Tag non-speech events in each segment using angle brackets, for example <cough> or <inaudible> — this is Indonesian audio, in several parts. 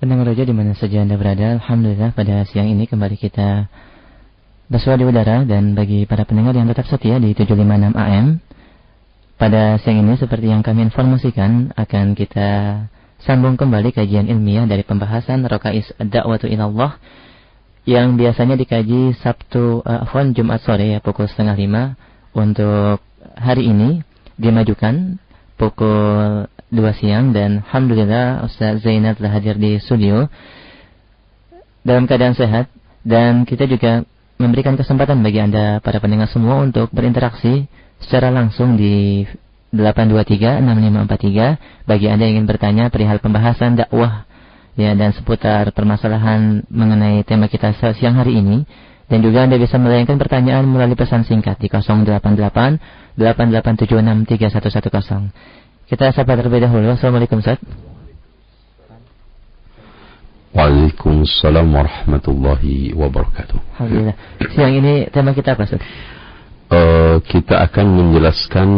Pendengar roja di mana saja Anda berada, Alhamdulillah pada siang ini kembali kita bersua di udara dan bagi para pendengar yang tetap setia di 756 AM pada siang ini seperti yang kami informasikan akan kita sambung kembali kajian ilmiah dari pembahasan Rokais Da'watu Ilallah yang biasanya dikaji Sabtu uh, Jumat sore ya pukul setengah lima untuk hari ini dimajukan pukul 2 siang dan Alhamdulillah Ustaz Zainal telah hadir di studio. Dalam keadaan sehat dan kita juga memberikan kesempatan bagi Anda para pendengar semua untuk berinteraksi secara langsung di 8236543 bagi Anda yang ingin bertanya perihal pembahasan dakwah ya dan seputar permasalahan mengenai tema kita siang hari ini dan juga Anda bisa melayangkan pertanyaan melalui pesan singkat di 088 887631110 kita sapa terlebih dahulu. Assalamualaikum Ustaz. Waalaikumsalam warahmatullahi wabarakatuh. Alhamdulillah. Siang ini tema kita apa Ustaz? Uh, kita akan menjelaskan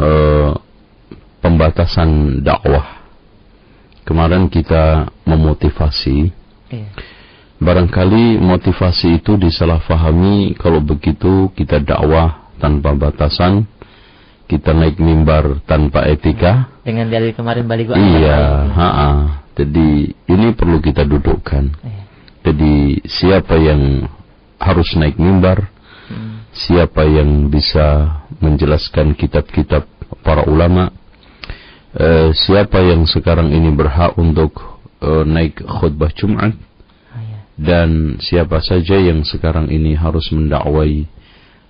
uh, pembatasan dakwah. Kemarin kita memotivasi. Iya. Barangkali motivasi itu disalahfahami kalau begitu kita dakwah tanpa batasan kita naik mimbar tanpa etika. Dengan dari kemarin balik gua. Iya, ha -ha. Jadi ini perlu kita dudukkan. Iya. Jadi siapa yang harus naik mimbar? Hmm. Siapa yang bisa menjelaskan kitab-kitab para ulama? Uh, siapa yang sekarang ini berhak untuk uh, naik khutbah Jumat? Dan siapa saja yang sekarang ini harus mendakwai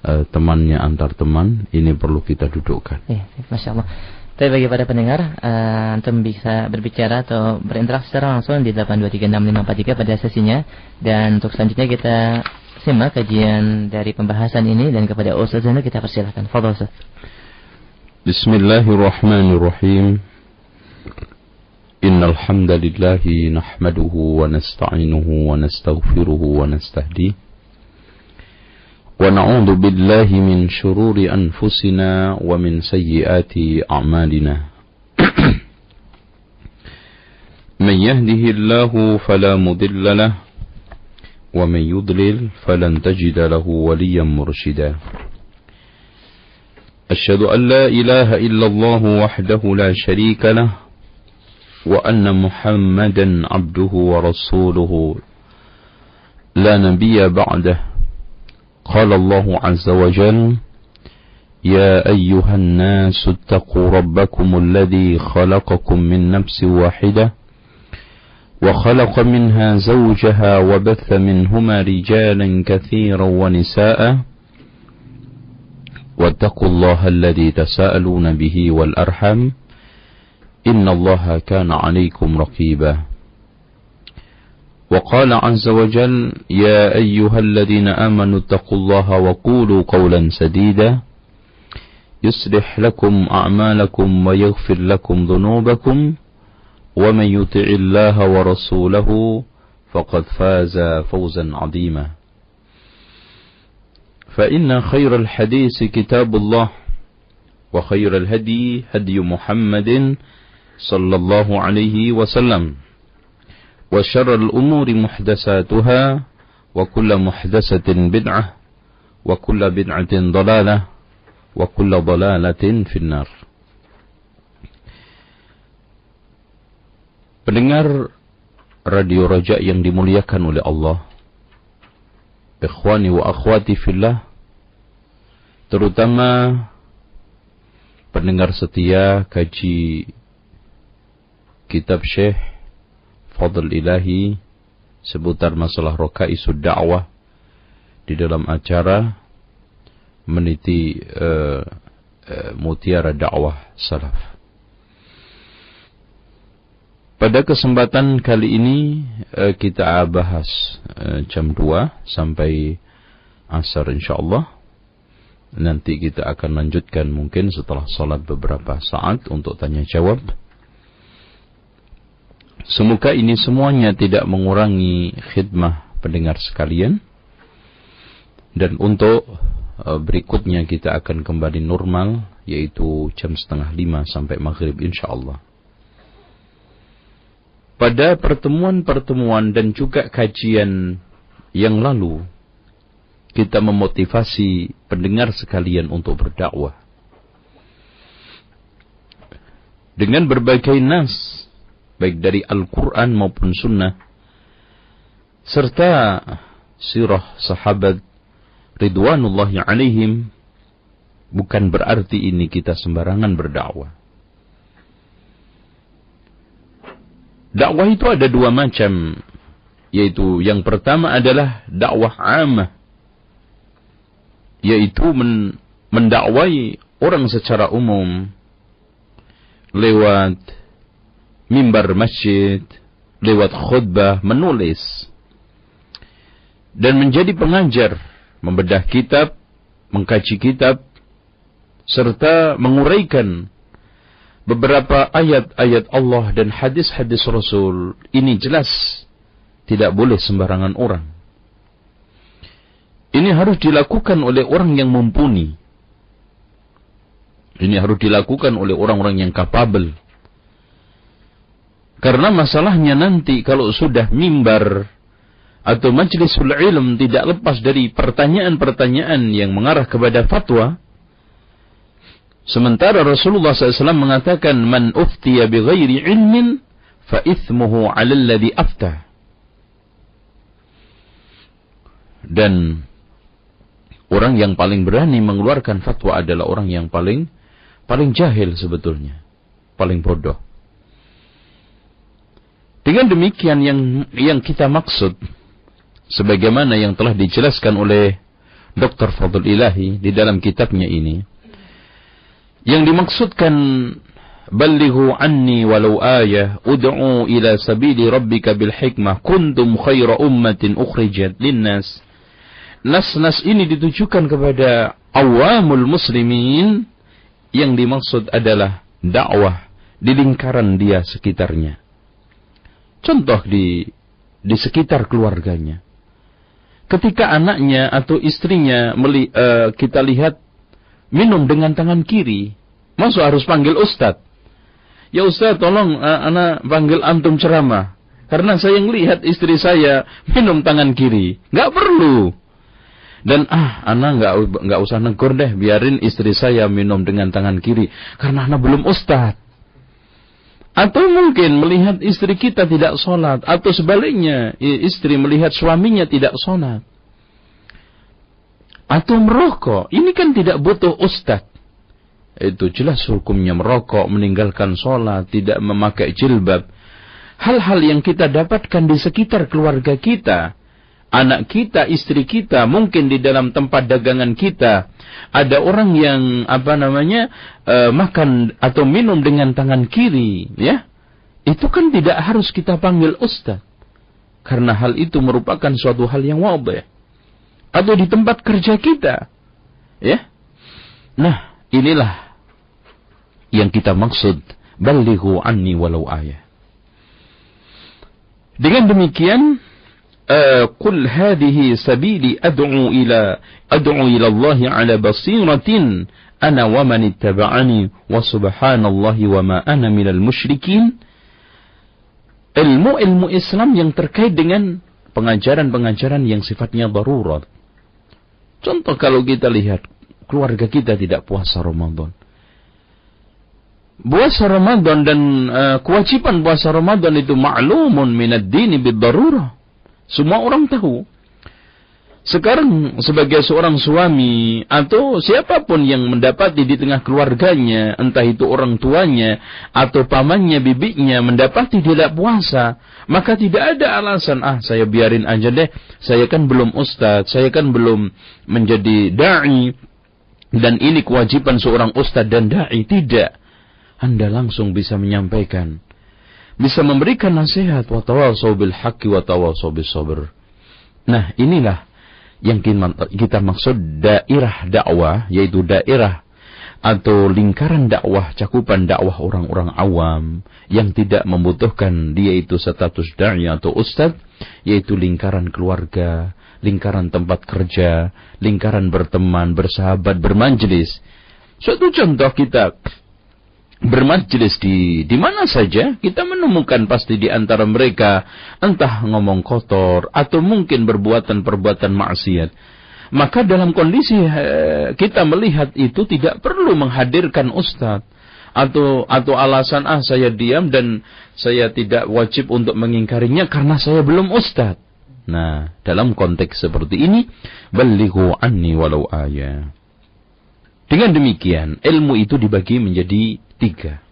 uh, temannya antar teman ini perlu kita dudukkan. Ya, masya Allah. Tapi bagi para pendengar, uh, antum bisa berbicara atau berinteraksi secara langsung di 8236543 pada sesinya. Dan untuk selanjutnya kita simak kajian dari pembahasan ini dan kepada Ustaz Zainal kita persilahkan. Fadol Ustaz. Bismillahirrahmanirrahim. Nahmaduhu wa nasta'inuhu wa nastaghfiruhu wa nastahdihi ونعوذ بالله من شرور أنفسنا ومن سيئات أعمالنا. <clears throat> من يهده الله فلا مضل له ومن يضلل فلن تجد له وليا مرشدا. أشهد أن لا إله إلا الله وحده لا شريك له وأن محمدا عبده ورسوله. لا نبي بعده. قال الله عز وجل يا أيها الناس اتقوا ربكم الذي خلقكم من نفس واحدة وخلق منها زوجها وبث منهما رجالا كثيرا ونساء. واتقوا الله الذي تساءلون به والأرحم إن الله كان عليكم رقيبا. وقال عز وجل يا أيها الذين آمنوا اتقوا الله وقولوا قولا سديدا. يصلح لكم أعمالكم ويغفر لكم ذنوبكم. ومن يطع الله ورسوله فقد فاز فوزا عظيما. فإن خير الحديث كتاب الله وخير الهدي هدي محمد صلى الله عليه وسلم وشر الأمور محدثاتها وكل محدثة بدعة وكل بدعة ضلالة وكل ضلالة في النار Pendengar Radio Raja yang dimuliakan oleh Allah Ikhwani wa akhwati fillah Terutama pendengar setia kaji kitab Syekh fadl ilahi seputar masalah rokaisud dakwah di dalam acara meniti uh, uh, mutiara dakwah salaf. Pada kesempatan kali ini uh, kita bahas jam 2 sampai asar insyaallah. Nanti kita akan lanjutkan mungkin setelah salat beberapa saat untuk tanya jawab. Semoga ini semuanya tidak mengurangi khidmah pendengar sekalian. Dan untuk uh, berikutnya kita akan kembali normal, yaitu jam setengah lima sampai maghrib insya Allah. pada pertemuan-pertemuan dan juga kajian yang lalu kita memotivasi pendengar sekalian untuk berdakwah dengan berbagai nas baik dari Al-Quran maupun Sunnah serta sirah sahabat ridwanullahi alaihim bukan berarti ini kita sembarangan berdakwah. Dakwah itu ada dua macam yaitu yang pertama adalah dakwah amah yaitu men mendakwai orang secara umum lewat mimbar masjid, lewat khutbah, menulis dan menjadi pengajar, membedah kitab, mengkaji kitab serta menguraikan beberapa ayat-ayat Allah dan hadis-hadis Rasul. Ini jelas tidak boleh sembarangan orang. Ini harus dilakukan oleh orang yang mumpuni. Ini harus dilakukan oleh orang-orang yang kapabel. Karena masalahnya nanti kalau sudah mimbar atau majlisul ilm tidak lepas dari pertanyaan-pertanyaan yang mengarah kepada fatwa. Sementara Rasulullah SAW mengatakan, Man uftiya bi ghairi ilmin, fa ithmuhu ala alladhi aftah. Dan Orang yang paling berani mengeluarkan fatwa adalah orang yang paling paling jahil sebetulnya, paling bodoh. Dengan demikian yang yang kita maksud sebagaimana yang telah dijelaskan oleh Dr. Fadl Ilahi di dalam kitabnya ini yang dimaksudkan balighu anni walau ayah ud'u ila sabili rabbika bil hikmah kuntum khaira ummatin ukhrijat linnas nas-nas ini ditujukan kepada awamul muslimin yang dimaksud adalah dakwah di lingkaran dia sekitarnya. Contoh di di sekitar keluarganya. Ketika anaknya atau istrinya meli, uh, kita lihat minum dengan tangan kiri, masuk harus panggil ustadz. Ya ustadz tolong uh, anak panggil antum ceramah. Karena saya melihat istri saya minum tangan kiri. Nggak perlu. Dan ah, anak nggak nggak usah negur deh, biarin istri saya minum dengan tangan kiri karena anak belum ustad. Atau mungkin melihat istri kita tidak sholat, atau sebaliknya istri melihat suaminya tidak sholat. Atau merokok, ini kan tidak butuh ustad. Itu jelas hukumnya merokok, meninggalkan sholat, tidak memakai jilbab. Hal-hal yang kita dapatkan di sekitar keluarga kita, anak kita, istri kita, mungkin di dalam tempat dagangan kita ada orang yang apa namanya uh, makan atau minum dengan tangan kiri, ya. Itu kan tidak harus kita panggil ustaz. Karena hal itu merupakan suatu hal yang wabah. Atau di tempat kerja kita. Ya. Nah, inilah yang kita maksud balighu anni walau ayah. Dengan demikian قل هذه سبيلي أدعو إلى أدعو إلى الله على بصيرة أنا ومن اتبعني وسبحان الله وما أنا من المشركين ilmu-ilmu Islam yang terkait dengan pengajaran-pengajaran yang sifatnya darurat. Contoh kalau kita lihat keluarga kita tidak puasa Ramadan. Puasa Ramadan dan uh, kewajiban puasa Ramadan itu ma'lumun minad dini bid darurah. semua orang tahu. Sekarang sebagai seorang suami atau siapa pun yang mendapati di tengah keluarganya, entah itu orang tuanya atau pamannya, bibinya mendapati tidak puasa, maka tidak ada alasan, ah saya biarin aja deh, saya kan belum ustadz, saya kan belum menjadi da'i, dan ini kewajiban seorang ustadz dan da'i. Tidak. Anda langsung bisa menyampaikan bisa memberikan nasihat wa tawasau bil haqqi wa tawasau bis sabr. Nah, inilah yang kita maksud daerah dakwah yaitu daerah atau lingkaran dakwah cakupan dakwah orang-orang awam yang tidak membutuhkan dia itu status dai atau ustadz yaitu lingkaran keluarga, lingkaran tempat kerja, lingkaran berteman, bersahabat, bermanjelis. Suatu contoh kita bermajlis di di mana saja kita menemukan pasti di antara mereka entah ngomong kotor atau mungkin perbuatan-perbuatan maksiat. Maka dalam kondisi eh, kita melihat itu tidak perlu menghadirkan ustadz atau atau alasan ah saya diam dan saya tidak wajib untuk mengingkarinya karena saya belum ustadz nah dalam konteks seperti ini balighu anni walau ayat dengan demikian, ilmu itu dibagi menjadi tiga.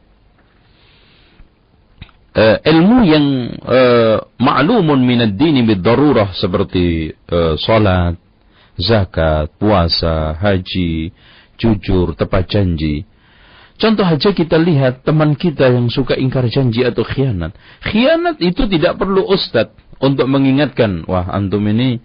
Uh, ilmu yang uh, ma'lumun minad dini bid-darurah seperti uh, salat, zakat, puasa, haji, jujur, tepat janji. Contoh aja kita lihat teman kita yang suka ingkar janji atau khianat. Khianat itu tidak perlu ustadz untuk mengingatkan, wah antum ini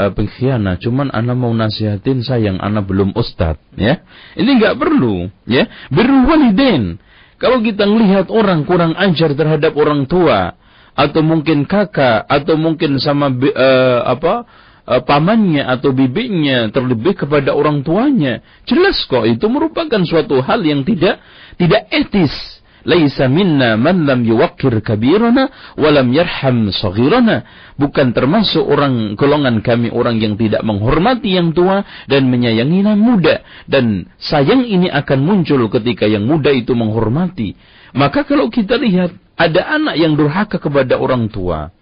uh, pengkhianat. Cuman anak mau nasihatin sayang anak belum ustad, ya. Ini nggak perlu, ya. Berwalidain. Kalau kita melihat orang kurang ajar terhadap orang tua atau mungkin kakak atau mungkin sama uh, apa uh, pamannya atau bibinya terlebih kepada orang tuanya, jelas kok itu merupakan suatu hal yang tidak tidak etis Laisa minna man lam yuwakkir kabirana walam yarham saghirana. Bukan termasuk orang golongan kami orang yang tidak menghormati yang tua dan menyayangi yang muda. Dan sayang ini akan muncul ketika yang muda itu menghormati. Maka kalau kita lihat ada anak yang durhaka kepada orang tua.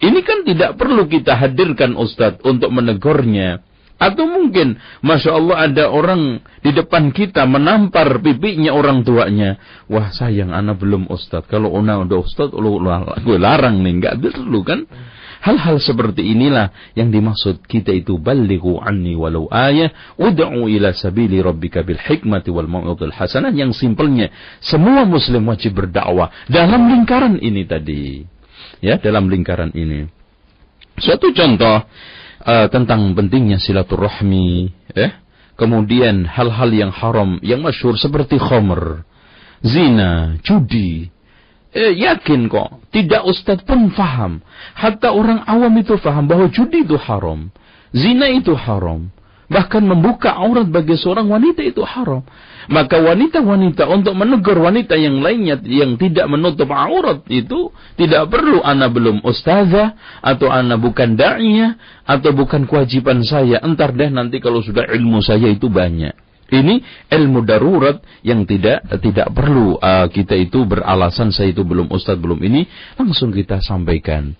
Ini kan tidak perlu kita hadirkan Ustadz untuk menegurnya atau mungkin, Masya Allah ada orang di depan kita menampar pipinya orang tuanya. Wah sayang, anak belum ustad. Kalau ona udah ustad, lu, gue larang nih. Nggak perlu kan? Hal-hal seperti inilah yang dimaksud kita itu balighu anni walau ayah ud'u ila sabili rabbika bil hikmati wal mau'idil hasanah yang simpelnya semua muslim wajib berdakwah dalam lingkaran ini tadi ya dalam lingkaran ini suatu contoh uh, tentang pentingnya silaturahmi, eh? Kemudian hal-hal yang haram, yang masyhur seperti khomer, zina, judi. Eh, yakin kok, tidak ustadz pun faham. Hatta orang awam itu faham bahwa judi itu haram. Zina itu haram. Bahkan membuka aurat bagi seorang wanita itu haram. Maka wanita-wanita untuk menegur wanita yang lainnya yang tidak menutup aurat itu tidak perlu anak belum ustazah atau anak bukan da'iyah atau bukan kewajiban saya. Entar deh nanti kalau sudah ilmu saya itu banyak. Ini ilmu darurat yang tidak tidak perlu uh, kita itu beralasan saya itu belum ustaz belum ini langsung kita sampaikan.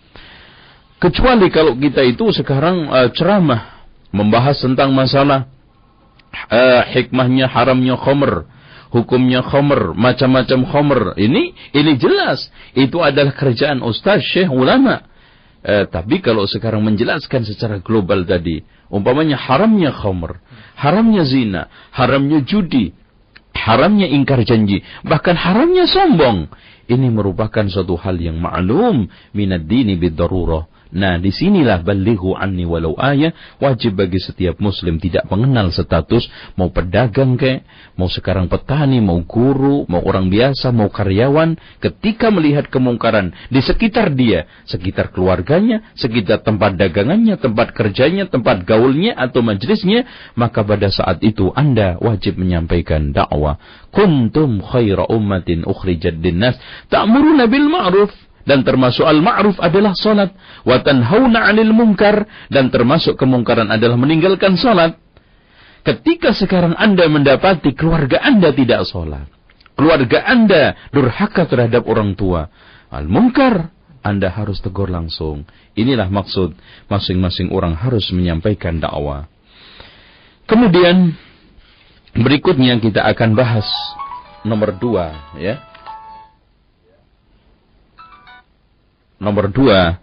Kecuali kalau kita itu sekarang uh, ceramah membahas tentang masalah uh, hikmahnya haramnya khomer, hukumnya khomer, macam-macam khomer. Ini ini jelas. Itu adalah kerjaan ustaz, syekh, ulama. Uh, tapi kalau sekarang menjelaskan secara global tadi, umpamanya haramnya khomer, haramnya zina, haramnya judi, haramnya ingkar janji, bahkan haramnya sombong. Ini merupakan suatu hal yang ma'lum minad dini bid darurah Nah, di sinilah balighu anni walau ayah. Wajib bagi setiap muslim tidak mengenal status mau pedagang ke, mau sekarang petani, mau guru, mau orang biasa, mau karyawan, ketika melihat kemungkaran di sekitar dia, sekitar keluarganya, sekitar tempat dagangannya, tempat kerjanya, tempat gaulnya atau majelisnya, maka pada saat itu Anda wajib menyampaikan dakwah. Kuntum khaira ummatin ukhrijat dinnas ta'muruna bil ma'ruf dan termasuk al-ma'ruf adalah salat wa tanhauna 'anil munkar dan termasuk kemungkaran adalah meninggalkan salat ketika sekarang Anda mendapati keluarga Anda tidak salat keluarga Anda durhaka terhadap orang tua al-munkar anda harus tegur langsung. Inilah maksud masing-masing orang harus menyampaikan dakwah. Kemudian berikutnya kita akan bahas nomor dua, ya. Nomor dua,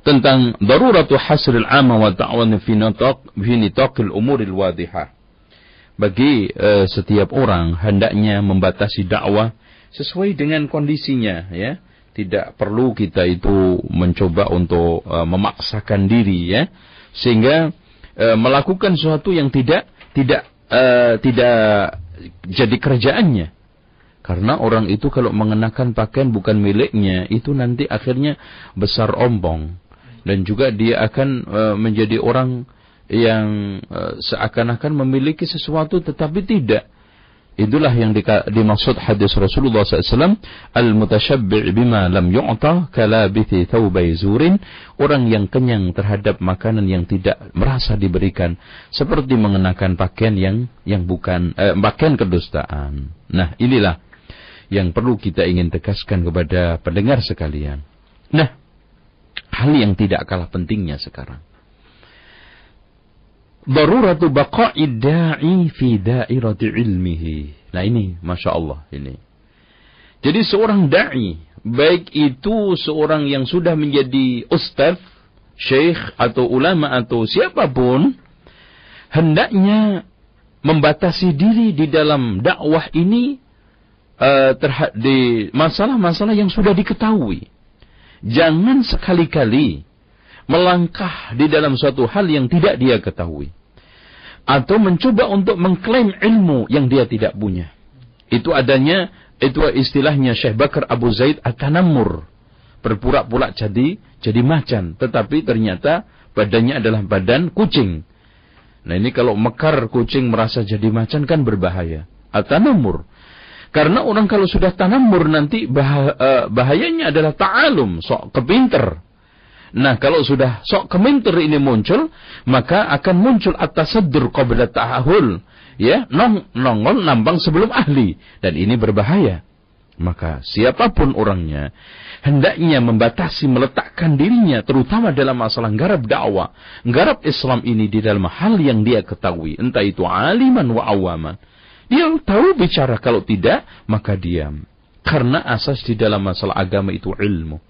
tentang daruratu hasril amma wa ta'wan fi nitaq fi nitaqil umuril wadihah. Bagi uh, setiap orang hendaknya membatasi dakwah sesuai dengan kondisinya ya. Tidak perlu kita itu mencoba untuk uh, memaksakan diri ya sehingga uh, melakukan sesuatu yang tidak tidak uh, tidak jadi kerjaannya karena orang itu kalau mengenakan pakaian bukan miliknya, itu nanti akhirnya besar ombong. Dan juga dia akan uh, menjadi orang yang uh, seakan-akan memiliki sesuatu tetapi tidak. Itulah yang dimaksud hadis Rasulullah SAW. Al-mutashabbi' bima lam yu'ta kalabithi thawbai zurin. Orang yang kenyang terhadap makanan yang tidak merasa diberikan. Seperti mengenakan pakaian yang yang bukan, eh, pakaian kedustaan. Nah inilah yang perlu kita ingin tegaskan kepada pendengar sekalian. Nah, hal yang tidak kalah pentingnya sekarang daruratu baqa'i da'i fi da'irati ilmihi. Nah ini, Masya Allah ini. Jadi seorang da'i, baik itu seorang yang sudah menjadi ustaz, syekh atau ulama atau siapa pun, hendaknya membatasi diri di dalam dakwah ini uh, di masalah-masalah yang sudah diketahui. Jangan sekali-kali melangkah di dalam suatu hal yang tidak dia ketahui. Atau mencoba untuk mengklaim ilmu yang dia tidak punya. Itu adanya, itu istilahnya Syekh Bakar Abu Zaid At-Tanammur. Berpura-pura jadi jadi macan. Tetapi ternyata badannya adalah badan kucing. Nah ini kalau mekar kucing merasa jadi macan kan berbahaya. At-Tanammur. Karena orang kalau sudah tanamur nanti eh, bahayanya adalah ta'alum, sok kepinter. Nah, kalau sudah sok keminter ini muncul, maka akan muncul atas sedur qabla ta'ahul. Ya, nong, nongol nambang sebelum ahli. Dan ini berbahaya. Maka siapa pun orangnya, hendaknya membatasi meletakkan dirinya, terutama dalam masalah garap dakwah. Garap Islam ini di dalam hal yang dia ketahui. Entah itu aliman wa awaman. Dia tahu bicara, kalau tidak, maka diam. Karena asas di dalam masalah agama itu ilmu.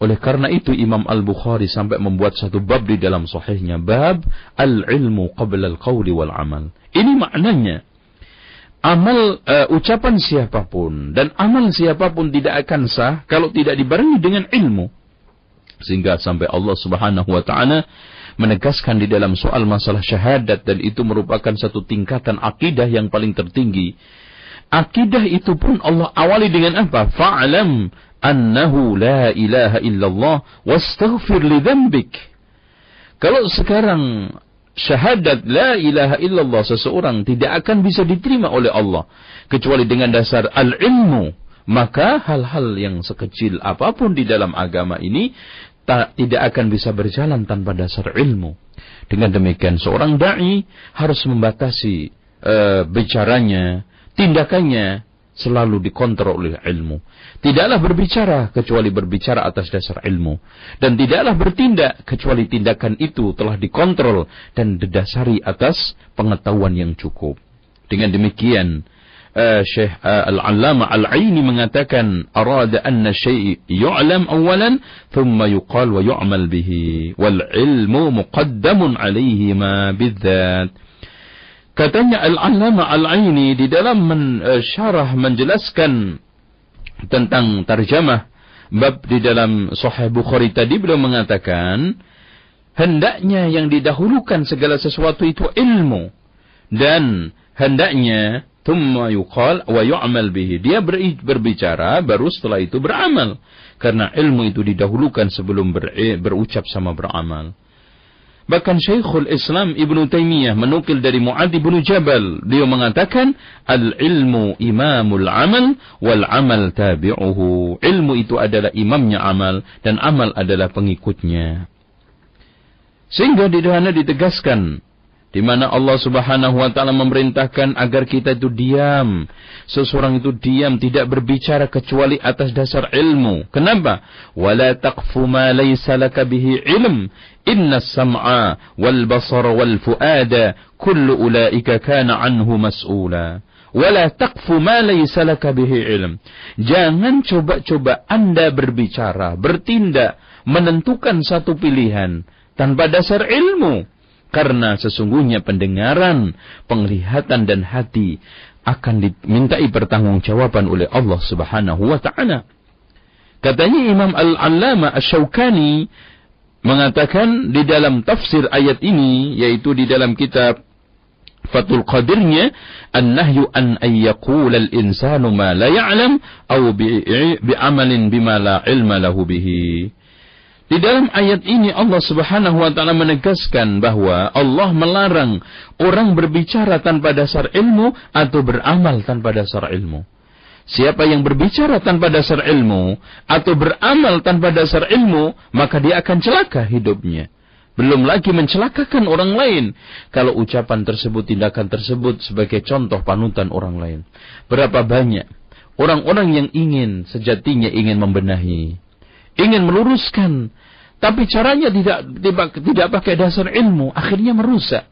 Oleh karena itu Imam Al-Bukhari sampai membuat satu bab di dalam sahihnya. Bab al-ilmu qabla al-qawli wal-amal. Ini maknanya. Amal uh, ucapan siapa pun dan amal siapa pun tidak akan sah kalau tidak dibarengi dengan ilmu. Sehingga sampai Allah Subhanahu wa taala menegaskan di dalam soal masalah syahadat dan itu merupakan satu tingkatan akidah yang paling tertinggi. Akidah itu pun Allah awali dengan apa? Fa'lam annahu la ilaha illallah wastaghfir li dhanbik. Kalau sekarang syahadat la ilaha illallah seseorang tidak akan bisa diterima oleh Allah kecuali dengan dasar al-ilmu, maka hal-hal yang sekecil apa pun di dalam agama ini tak, tidak akan bisa berjalan tanpa dasar ilmu. Dengan demikian seorang dai harus membatasi uh, bicaranya, tindakannya selalu dikontrol oleh ilmu. Tidaklah berbicara kecuali berbicara atas dasar ilmu. Dan tidaklah bertindak kecuali tindakan itu telah dikontrol dan didasari atas pengetahuan yang cukup. Dengan demikian, uh, Syekh uh, Al-Allama Al-Aini mengatakan, Arada anna syai' yu'lam awalan, thumma yuqal wa yu'mal bihi. Wal ilmu muqaddamun alaihi ma bidzat. Katanya Al-Allama Al-Aini di dalam men, uh, syarah menjelaskan tentang tarjamah bab di dalam Sahih Bukhari tadi beliau mengatakan hendaknya yang didahulukan segala sesuatu itu ilmu dan hendaknya thumma yuqal wa yu'mal bihi dia berbicara baru setelah itu beramal karena ilmu itu didahulukan sebelum ber, berucap sama beramal Bahkan Syekhul Islam Ibn Taymiyah menukil dari Mu'ad Ibn Jabal. Dia mengatakan, Al-ilmu imamul amal, wal amal tabi'uhu. Ilmu itu adalah imamnya amal, dan amal adalah pengikutnya. Sehingga di sana ditegaskan, di mana Allah Subhanahu wa taala memerintahkan agar kita itu diam. Seseorang itu diam tidak berbicara kecuali atas dasar ilmu. Kenapa? Wala taqfu ma laysa laka bihi ilm. Inna as-sam'a wal basara wal fuada kullu ulaika kana anhu mas'ula. Wala taqfu ma laysa laka bihi ilm. Jangan coba-coba Anda berbicara, bertindak, menentukan satu pilihan tanpa dasar ilmu karena sesungguhnya pendengaran, penglihatan dan hati akan dimintai pertanggungjawaban oleh Allah Subhanahu wa taala. Katanya Imam Al-Allama Asy-Syaukani mengatakan di dalam tafsir ayat ini yaitu di dalam kitab Fatul Qadirnya an-nahyu an ay yaqula al-insanu ma la ya'lam aw bi amalin bima la ilma lahu bihi. Di dalam ayat ini Allah Subhanahu wa taala menegaskan bahwa Allah melarang orang berbicara tanpa dasar ilmu atau beramal tanpa dasar ilmu. Siapa yang berbicara tanpa dasar ilmu atau beramal tanpa dasar ilmu, maka dia akan celaka hidupnya. Belum lagi mencelakakan orang lain. Kalau ucapan tersebut, tindakan tersebut sebagai contoh panutan orang lain. Berapa banyak orang-orang yang ingin, sejatinya ingin membenahi. Ingin meluruskan. Tapi caranya tidak, tidak, pakai dasar ilmu. Akhirnya merusak.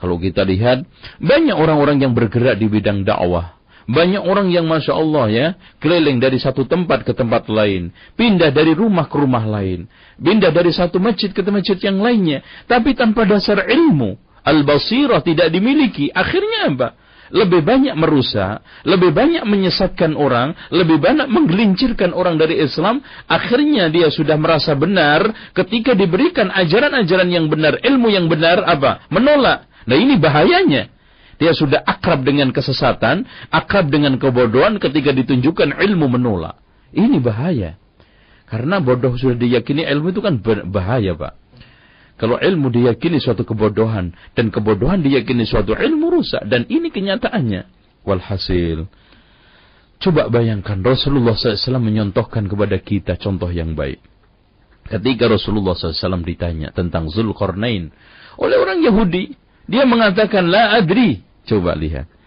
Kalau kita lihat, banyak orang-orang yang bergerak di bidang dakwah banyak orang yang Masya Allah ya, keliling dari satu tempat ke tempat lain. Pindah dari rumah ke rumah lain. Pindah dari satu masjid ke masjid yang lainnya. Tapi tanpa dasar ilmu. Al-basirah tidak dimiliki. Akhirnya apa? Lebih banyak merusak, lebih banyak menyesatkan orang, lebih banyak menggelincirkan orang dari Islam. Akhirnya dia sudah merasa benar ketika diberikan ajaran-ajaran yang benar, ilmu yang benar, apa? Menolak. Nah ini bahayanya. Dia sudah akrab dengan kesesatan, akrab dengan kebodohan ketika ditunjukkan ilmu menolak. Ini bahaya. Karena bodoh sudah diyakini ilmu itu kan bahaya, Pak. Kalau ilmu diyakini suatu kebodohan dan kebodohan diyakini suatu ilmu rusak dan ini kenyataannya. Walhasil, coba bayangkan Rasulullah SAW menyontohkan kepada kita contoh yang baik. Ketika Rasulullah SAW ditanya tentang Zulkarnain oleh orang Yahudi, dia mengatakan la adri, Coba lihat.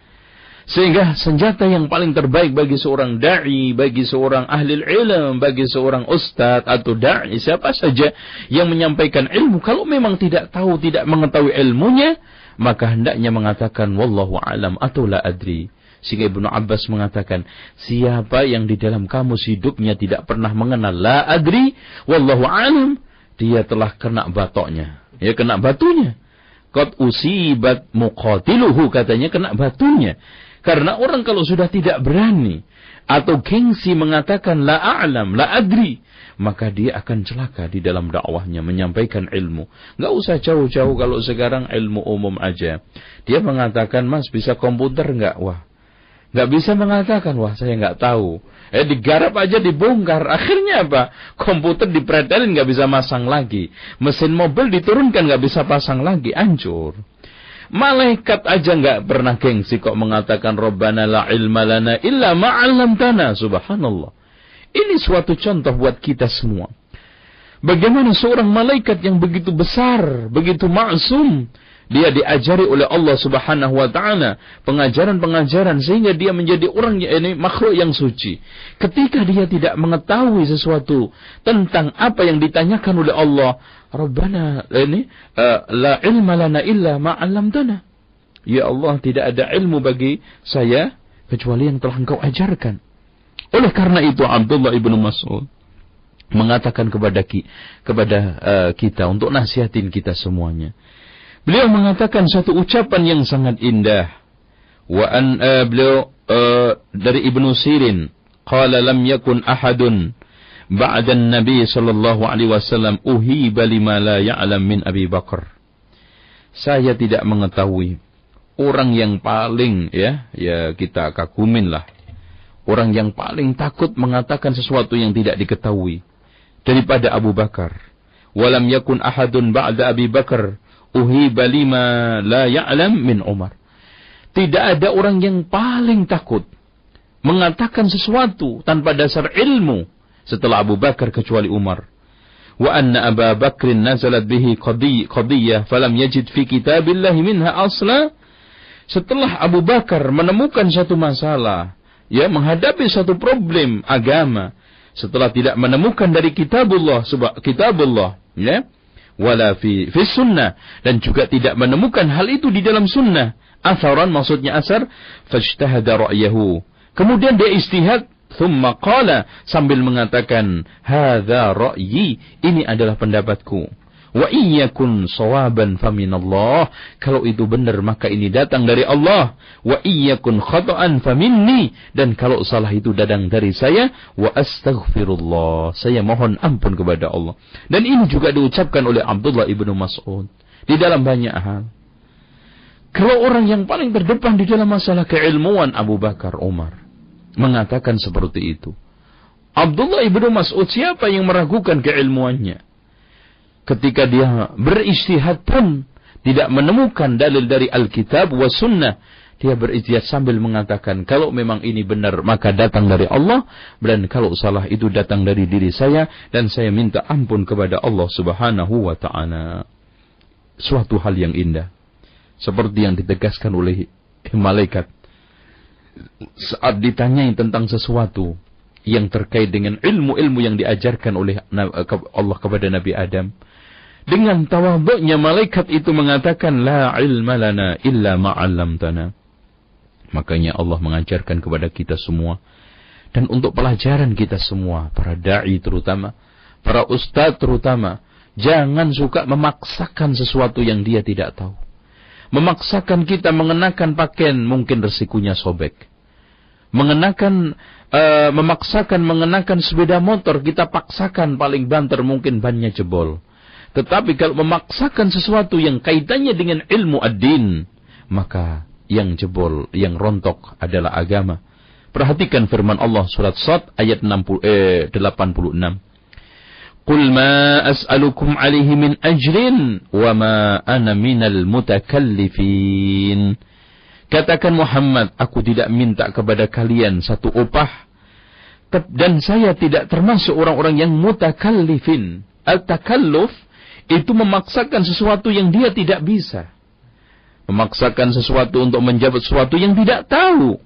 Sehingga senjata yang paling terbaik bagi seorang da'i, bagi seorang ahli ilmu, bagi seorang ustadz atau da'i, siapa saja yang menyampaikan ilmu, kalau memang tidak tahu, tidak mengetahui ilmunya, maka hendaknya mengatakan, Wallahu alam atau la adri. Sehingga Ibnu Abbas mengatakan, siapa yang di dalam kamus hidupnya tidak pernah mengenal la adri, Wallahu alam, dia telah kena batoknya. Ya, kena batunya. Qad usibat muqatiluhu katanya kena batunya. Karena orang kalau sudah tidak berani atau gengsi mengatakan la a'lam, la adri, maka dia akan celaka di dalam dakwahnya menyampaikan ilmu. Enggak usah jauh-jauh kalau sekarang ilmu umum aja. Dia mengatakan, "Mas, bisa komputer enggak?" Wah, nggak bisa mengatakan, wah saya nggak tahu. Eh digarap aja dibongkar. Akhirnya apa? Komputer dipretelin nggak bisa masang lagi. Mesin mobil diturunkan nggak bisa pasang lagi. Hancur. Malaikat aja nggak pernah gengsi kok mengatakan Rabbana la ilma lana illa tanah Subhanallah. Ini suatu contoh buat kita semua. Bagaimana seorang malaikat yang begitu besar, begitu maksum, dia diajari oleh Allah Subhanahu wa taala pengajaran-pengajaran sehingga dia menjadi orang ini makhluk yang suci. Ketika dia tidak mengetahui sesuatu tentang apa yang ditanyakan oleh Allah, Rabbana ini uh, la ilma lana illa ma 'allamtana. Ya Allah, tidak ada ilmu bagi saya kecuali yang telah Engkau ajarkan. Oleh karena itu Abdullah ibnu Mas'ud mengatakan kepada ki, kepada uh, kita untuk nasihatin kita semuanya. Beliau mengatakan satu ucapan yang sangat indah. Wa an uh, beliau uh, dari Ibnu Sirin, qala lam yakun ahadun ba'da Nabi sallallahu alaihi wasallam uhiba lima la ya'lam min Abi Bakar. Saya tidak mengetahui orang yang paling ya, ya kita kagumin lah. Orang yang paling takut mengatakan sesuatu yang tidak diketahui daripada Abu Bakar. Walam yakun ahadun ba'da Abi Bakar uhiba lima la ya'lam min Umar. Tidak ada orang yang paling takut mengatakan sesuatu tanpa dasar ilmu setelah Abu Bakar kecuali Umar. Wa anna Abu Bakr nazalat bihi qadiyah falam yajid fi kitabillah minha asla. Setelah Abu Bakar menemukan satu masalah, ya menghadapi satu problem agama, setelah tidak menemukan dari kitabullah, kitabullah, ya, wala fi fi sunnah dan juga tidak menemukan hal itu di dalam sunnah. Asaran maksudnya asar fajtahada ra'yahu. Kemudian dia istihad thumma qala sambil mengatakan hadza ra'yi ini adalah pendapatku. Wa iyyakun sawaban faminallah. Kalau itu benar maka ini datang dari Allah. Wa iyyakun khata'an faminni. Dan kalau salah itu datang dari saya. Wa astaghfirullah. Saya mohon ampun kepada Allah. Dan ini juga diucapkan oleh Abdullah ibnu Mas'ud. Di dalam banyak hal. Kalau orang yang paling terdepan di dalam masalah keilmuan Abu Bakar Umar. Mengatakan seperti itu. Abdullah ibnu Mas'ud siapa yang meragukan keilmuannya? Ketika dia beristihad pun tidak menemukan dalil dari Alkitab wa sunnah. Dia beristihad sambil mengatakan, kalau memang ini benar, maka datang dari Allah. Dan kalau salah itu datang dari diri saya. Dan saya minta ampun kepada Allah subhanahu wa ta'ala. Suatu hal yang indah. Seperti yang ditegaskan oleh malaikat. Saat ditanyai tentang sesuatu yang terkait dengan ilmu-ilmu yang diajarkan oleh Allah kepada Nabi Adam dengan tawaduknya malaikat itu mengatakan la ilma lana illa ma'allamtana. Makanya Allah mengajarkan kepada kita semua dan untuk pelajaran kita semua, para dai terutama, para ustadz terutama, jangan suka memaksakan sesuatu yang dia tidak tahu. Memaksakan kita mengenakan pakaian mungkin resikonya sobek. Mengenakan uh, memaksakan mengenakan sepeda motor kita paksakan paling banter mungkin bannya jebol tetapi kalau memaksakan sesuatu yang kaitannya dengan ilmu ad-din, maka yang jebol, yang rontok adalah agama. Perhatikan firman Allah surat Sad ayat 60, eh, 86. Qul ma as'alukum alaihi min ajrin wa ma ana minal mutakallifin. Katakan Muhammad, aku tidak minta kepada kalian satu upah dan saya tidak termasuk orang-orang yang mutakallifin. Al-takalluf itu memaksakan sesuatu yang dia tidak bisa. Memaksakan sesuatu untuk menjawab sesuatu yang tidak tahu.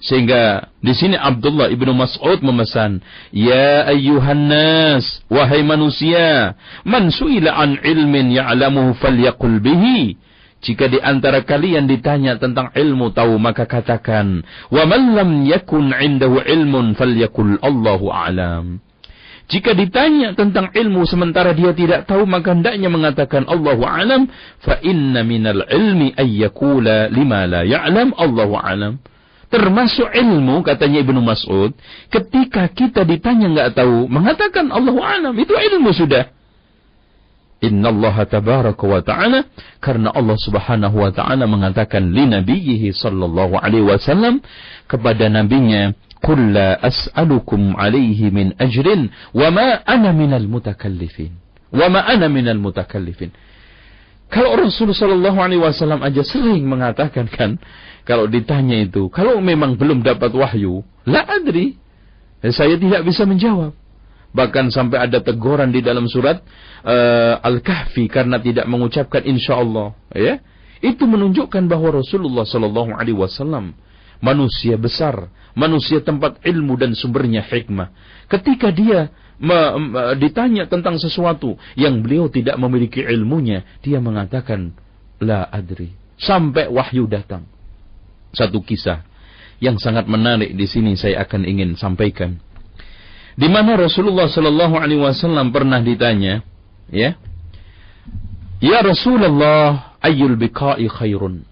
Sehingga di sini Abdullah ibnu Mas'ud memesan, Ya ayyuhan nas, wahai manusia, man su'ila an ilmin ya'lamuhu falyakul bihi. Jika di antara kalian ditanya tentang ilmu tahu maka katakan, wa man lam yakun indahu ilmun falyakul Allahu a'lam. Jika ditanya tentang ilmu sementara dia tidak tahu maka hendaknya mengatakan Allahu alam fa inna minal ilmi ayyakula lima la ya'lam Allahu alam. Termasuk ilmu katanya Ibnu Mas'ud ketika kita ditanya enggak tahu mengatakan Allahu alam itu ilmu sudah. Inna Allah tabaraka wa ta'ala karena Allah subhanahu wa ta'ala mengatakan li nabiyhi sallallahu alaihi wasallam kepada nabinya Qul la as'alukum alaihi min ajrin wa ma ana minal mutakallifin. Wa ma ana minal mutakallifin. Kalau Rasulullah Shallallahu Alaihi Wasallam aja sering mengatakan kan, kalau ditanya itu, kalau memang belum dapat wahyu, la adri, ya, saya tidak bisa menjawab. Bahkan sampai ada teguran di dalam surat uh, Al-Kahfi karena tidak mengucapkan insya Allah. Ya, itu menunjukkan bahwa Rasulullah Shallallahu Alaihi Wasallam manusia besar manusia tempat ilmu dan sumbernya hikmah. Ketika dia ditanya tentang sesuatu yang beliau tidak memiliki ilmunya, dia mengatakan, La adri. Sampai wahyu datang. Satu kisah yang sangat menarik di sini saya akan ingin sampaikan. Di mana Rasulullah Sallallahu Alaihi Wasallam pernah ditanya, ya, Ya Rasulullah, ayul biqai khairun.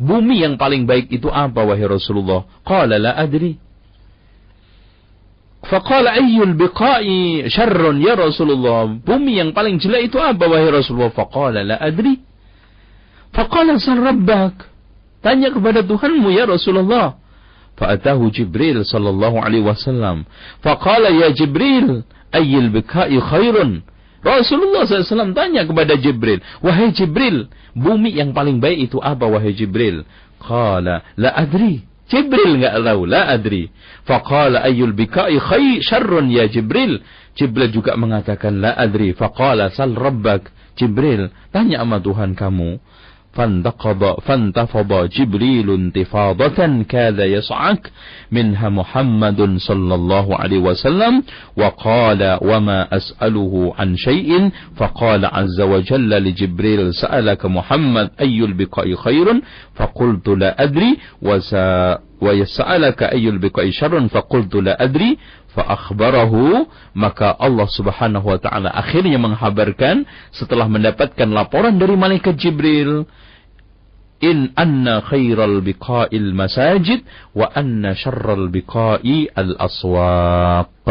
Bumi yang paling baik itu apa wahai Rasulullah? Qala la adri. Faqala ayyul biqa'i syarrun ya Rasulullah. Bumi yang paling jelek itu apa wahai Rasulullah? Faqala la adri. Faqala sal rabbak. Tanya kepada Tuhanmu ya Rasulullah. Fa'atahu Jibril sallallahu alaihi wasallam. Faqala ya Jibril ayyul biqa'i khairun. Rasulullah SAW tanya kepada Jibril, Wahai Jibril, bumi yang paling baik itu apa wahai Jibril? Qala, la adri. Jibril enggak tahu, la adri. Faqala ayyul bika'i khay syarrun ya Jibril. Jibril juga mengatakan, la adri. Faqala sal rabbak. Jibril, tanya sama Tuhan kamu. فانتقض فانتفض جبريل انتفاضة كاد يصعق منها محمد صلى الله عليه وسلم وقال وما أسأله عن شيء فقال عز وجل لجبريل سألك محمد أي البقاء خير؟ فقلت لا أدري وسألك أي البقاء شر؟ فقلت لا أدري Fa'akhbarahu maka Allah subhanahu wa ta'ala akhirnya menghabarkan setelah mendapatkan laporan dari malaikat Jibril in anna khairal biqa'il masajid wa anna syarral biqa'i al aswaq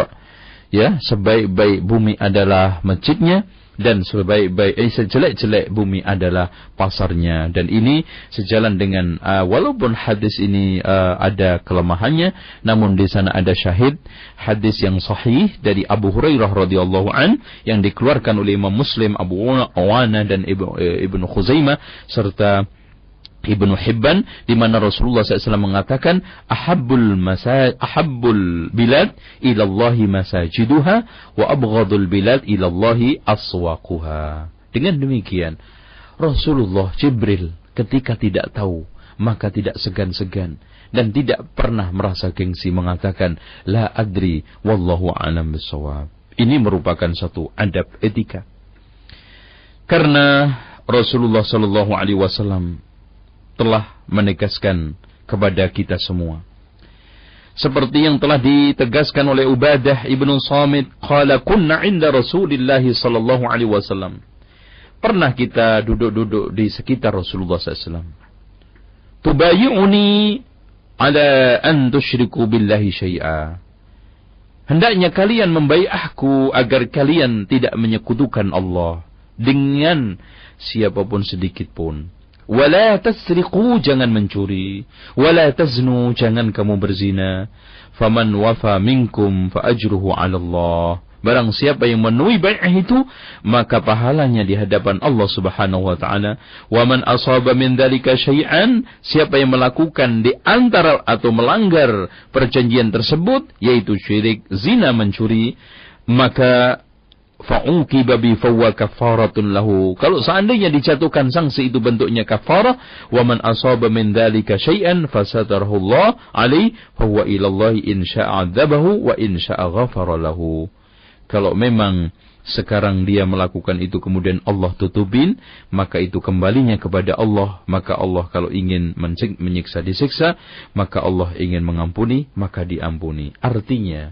ya sebaik-baik bumi adalah masjidnya dan sebaik-baik eh, sejelek-jelek bumi adalah pasarnya. Dan ini sejalan dengan uh, walaupun hadis ini uh, ada kelemahannya namun di sana ada syahid. Hadis yang sahih dari Abu Hurairah radhiyallahu an yang dikeluarkan oleh Imam Muslim Abu Awana dan Ibnu Ibnu Khuzaimah serta Ibnu Hibban di mana Rasulullah SAW mengatakan ahabbul masa ahabbul bilad ilallahi masajiduha wa abghadul bilad ilallahi aswaquha. Dengan demikian Rasulullah Jibril ketika tidak tahu maka tidak segan-segan dan tidak pernah merasa gengsi mengatakan la adri wallahu alam bisawab. Ini merupakan satu adab etika. Karena Rasulullah sallallahu alaihi wasallam telah menegaskan kepada kita semua. Seperti yang telah ditegaskan oleh Ubadah ibnu Samit, qala kunna inda Rasulillah sallallahu alaihi wasallam. Pernah kita duduk-duduk di sekitar Rasulullah SAW. Tubayi'uni ala an tusyriku billahi syai'a. Hendaknya kalian membaiahku agar kalian tidak menyekutukan Allah dengan siapa pun sedikit pun. Wala tasriqu jangan mencuri. Wala taznu jangan kamu berzina. Faman wafa minkum fa ajruhu 'ala Allah. Barang siapa yang memenuhi bai'ah itu, maka pahalanya di hadapan Allah Subhanahu wa taala. Wa man asaba min dzalika syai'an, siapa yang melakukan di antara atau melanggar perjanjian tersebut yaitu syirik, zina, mencuri, maka fa'uqiba bi fawwa kafaratun lahu. Kalau seandainya dijatuhkan sanksi itu bentuknya kafarah, wa man asaba min dzalika syai'an Allah alaihi fa huwa ila Allah in wa in ghafara lahu. Kalau memang sekarang dia melakukan itu kemudian Allah tutupin, maka itu kembalinya kepada Allah. Maka Allah kalau ingin menyiksa disiksa, maka Allah ingin mengampuni, maka diampuni. Artinya,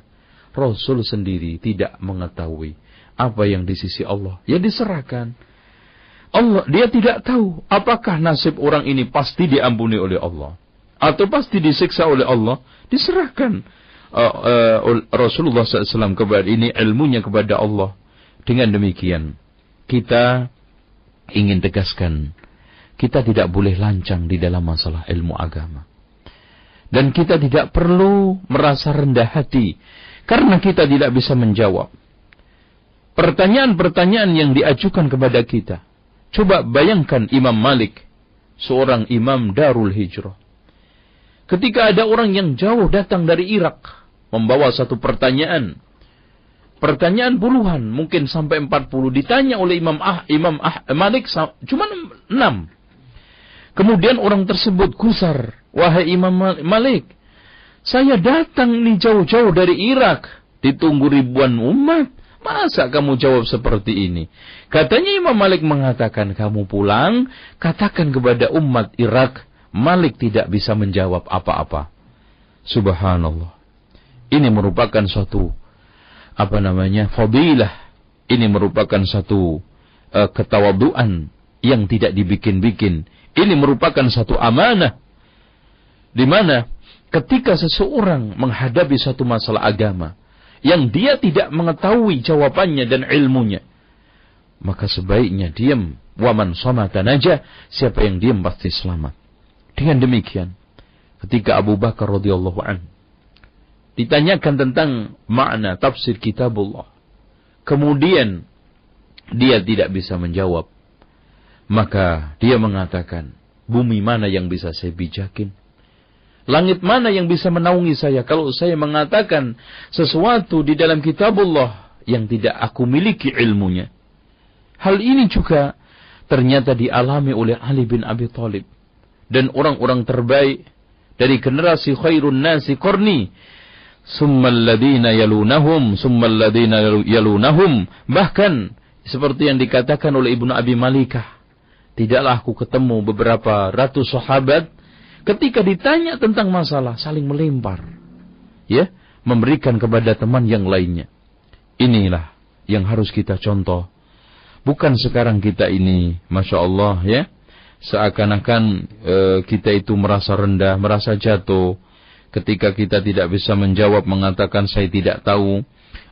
Rasul sendiri tidak mengetahui apa yang di sisi Allah. Ya diserahkan. Allah dia tidak tahu apakah nasib orang ini pasti diampuni oleh Allah atau pasti disiksa oleh Allah. Diserahkan uh, uh, Rasulullah SAW kepada ini ilmunya kepada Allah. Dengan demikian kita ingin tegaskan kita tidak boleh lancang di dalam masalah ilmu agama. Dan kita tidak perlu merasa rendah hati karena kita tidak bisa menjawab pertanyaan-pertanyaan yang diajukan kepada kita. Coba bayangkan Imam Malik, seorang imam Darul Hijrah. Ketika ada orang yang jauh datang dari Irak, membawa satu pertanyaan. Pertanyaan puluhan, mungkin sampai empat puluh. Ditanya oleh Imam Ah, Imam Ah, Malik, cuma enam. Kemudian orang tersebut kusar. Wahai Imam Malik, saya datang nih jauh-jauh dari Irak. Ditunggu ribuan umat. Masa kamu jawab seperti ini? Katanya Imam Malik mengatakan, kamu pulang, katakan kepada umat Irak, Malik tidak bisa menjawab apa-apa. Subhanallah. Ini merupakan suatu, apa namanya, fadilah. Ini merupakan satu uh, ketawaduan yang tidak dibikin-bikin. Ini merupakan satu amanah. Di mana ketika seseorang menghadapi satu masalah agama, yang dia tidak mengetahui jawabannya dan ilmunya. Maka sebaiknya diam. Waman somata naja. Siapa yang diam pasti selamat. Dengan demikian. Ketika Abu Bakar radhiyallahu an ditanyakan tentang makna tafsir kitabullah. Kemudian dia tidak bisa menjawab. Maka dia mengatakan, bumi mana yang bisa saya bijakin? Langit mana yang bisa menaungi saya? Kalau saya mengatakan sesuatu di dalam kitabullah yang tidak aku miliki ilmunya. Hal ini juga ternyata dialami oleh Ali bin Abi Thalib. Dan orang-orang terbaik dari generasi khairun nasi korni. Summal ladina yalunahum summal ladina yalunahum. Bahkan seperti yang dikatakan oleh Ibnu Abi Malikah tidaklah aku ketemu beberapa ratus sahabat ketika ditanya tentang masalah saling melempar. Ya memberikan kepada teman yang lainnya. Inilah yang harus kita contoh. Bukan sekarang kita ini masya Allah ya. Seakan-akan e, kita itu merasa rendah merasa jatuh. Ketika kita tidak bisa menjawab mengatakan saya tidak tahu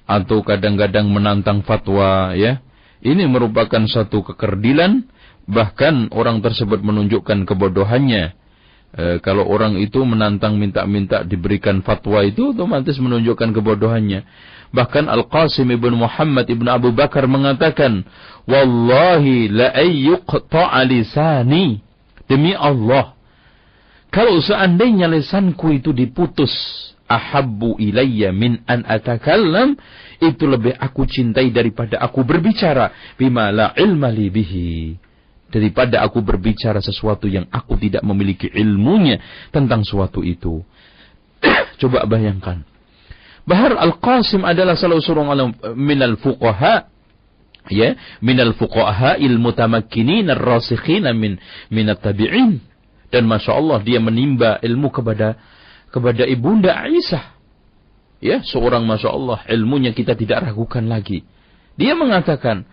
atau kadang-kadang menantang fatwa ya. Ini merupakan satu kekerdilan, bahkan orang tersebut menunjukkan kebodohannya. E, kalau orang itu menantang minta-minta diberikan fatwa itu otomatis menunjukkan kebodohannya. Bahkan Al-Qasim ibn Muhammad ibn Abu Bakar mengatakan, Wallahi la ayyuqta'a lisani. Demi Allah, kalau seandainya lisanku itu diputus, ahabbu ilayya min an atakallam, itu lebih aku cintai daripada aku berbicara bima la ilma li bihi. Daripada aku berbicara sesuatu yang aku tidak memiliki ilmunya tentang suatu itu. <coughs> Coba bayangkan. Bahar Al-Qasim adalah salah seorang fuqaha ya minal fuqaha il mutamakkinin ar-rasikhin min minat tabi'in dan masya Allah dia menimba ilmu kepada kepada ibunda Aisyah ya seorang masya Allah ilmunya kita tidak ragukan lagi dia mengatakan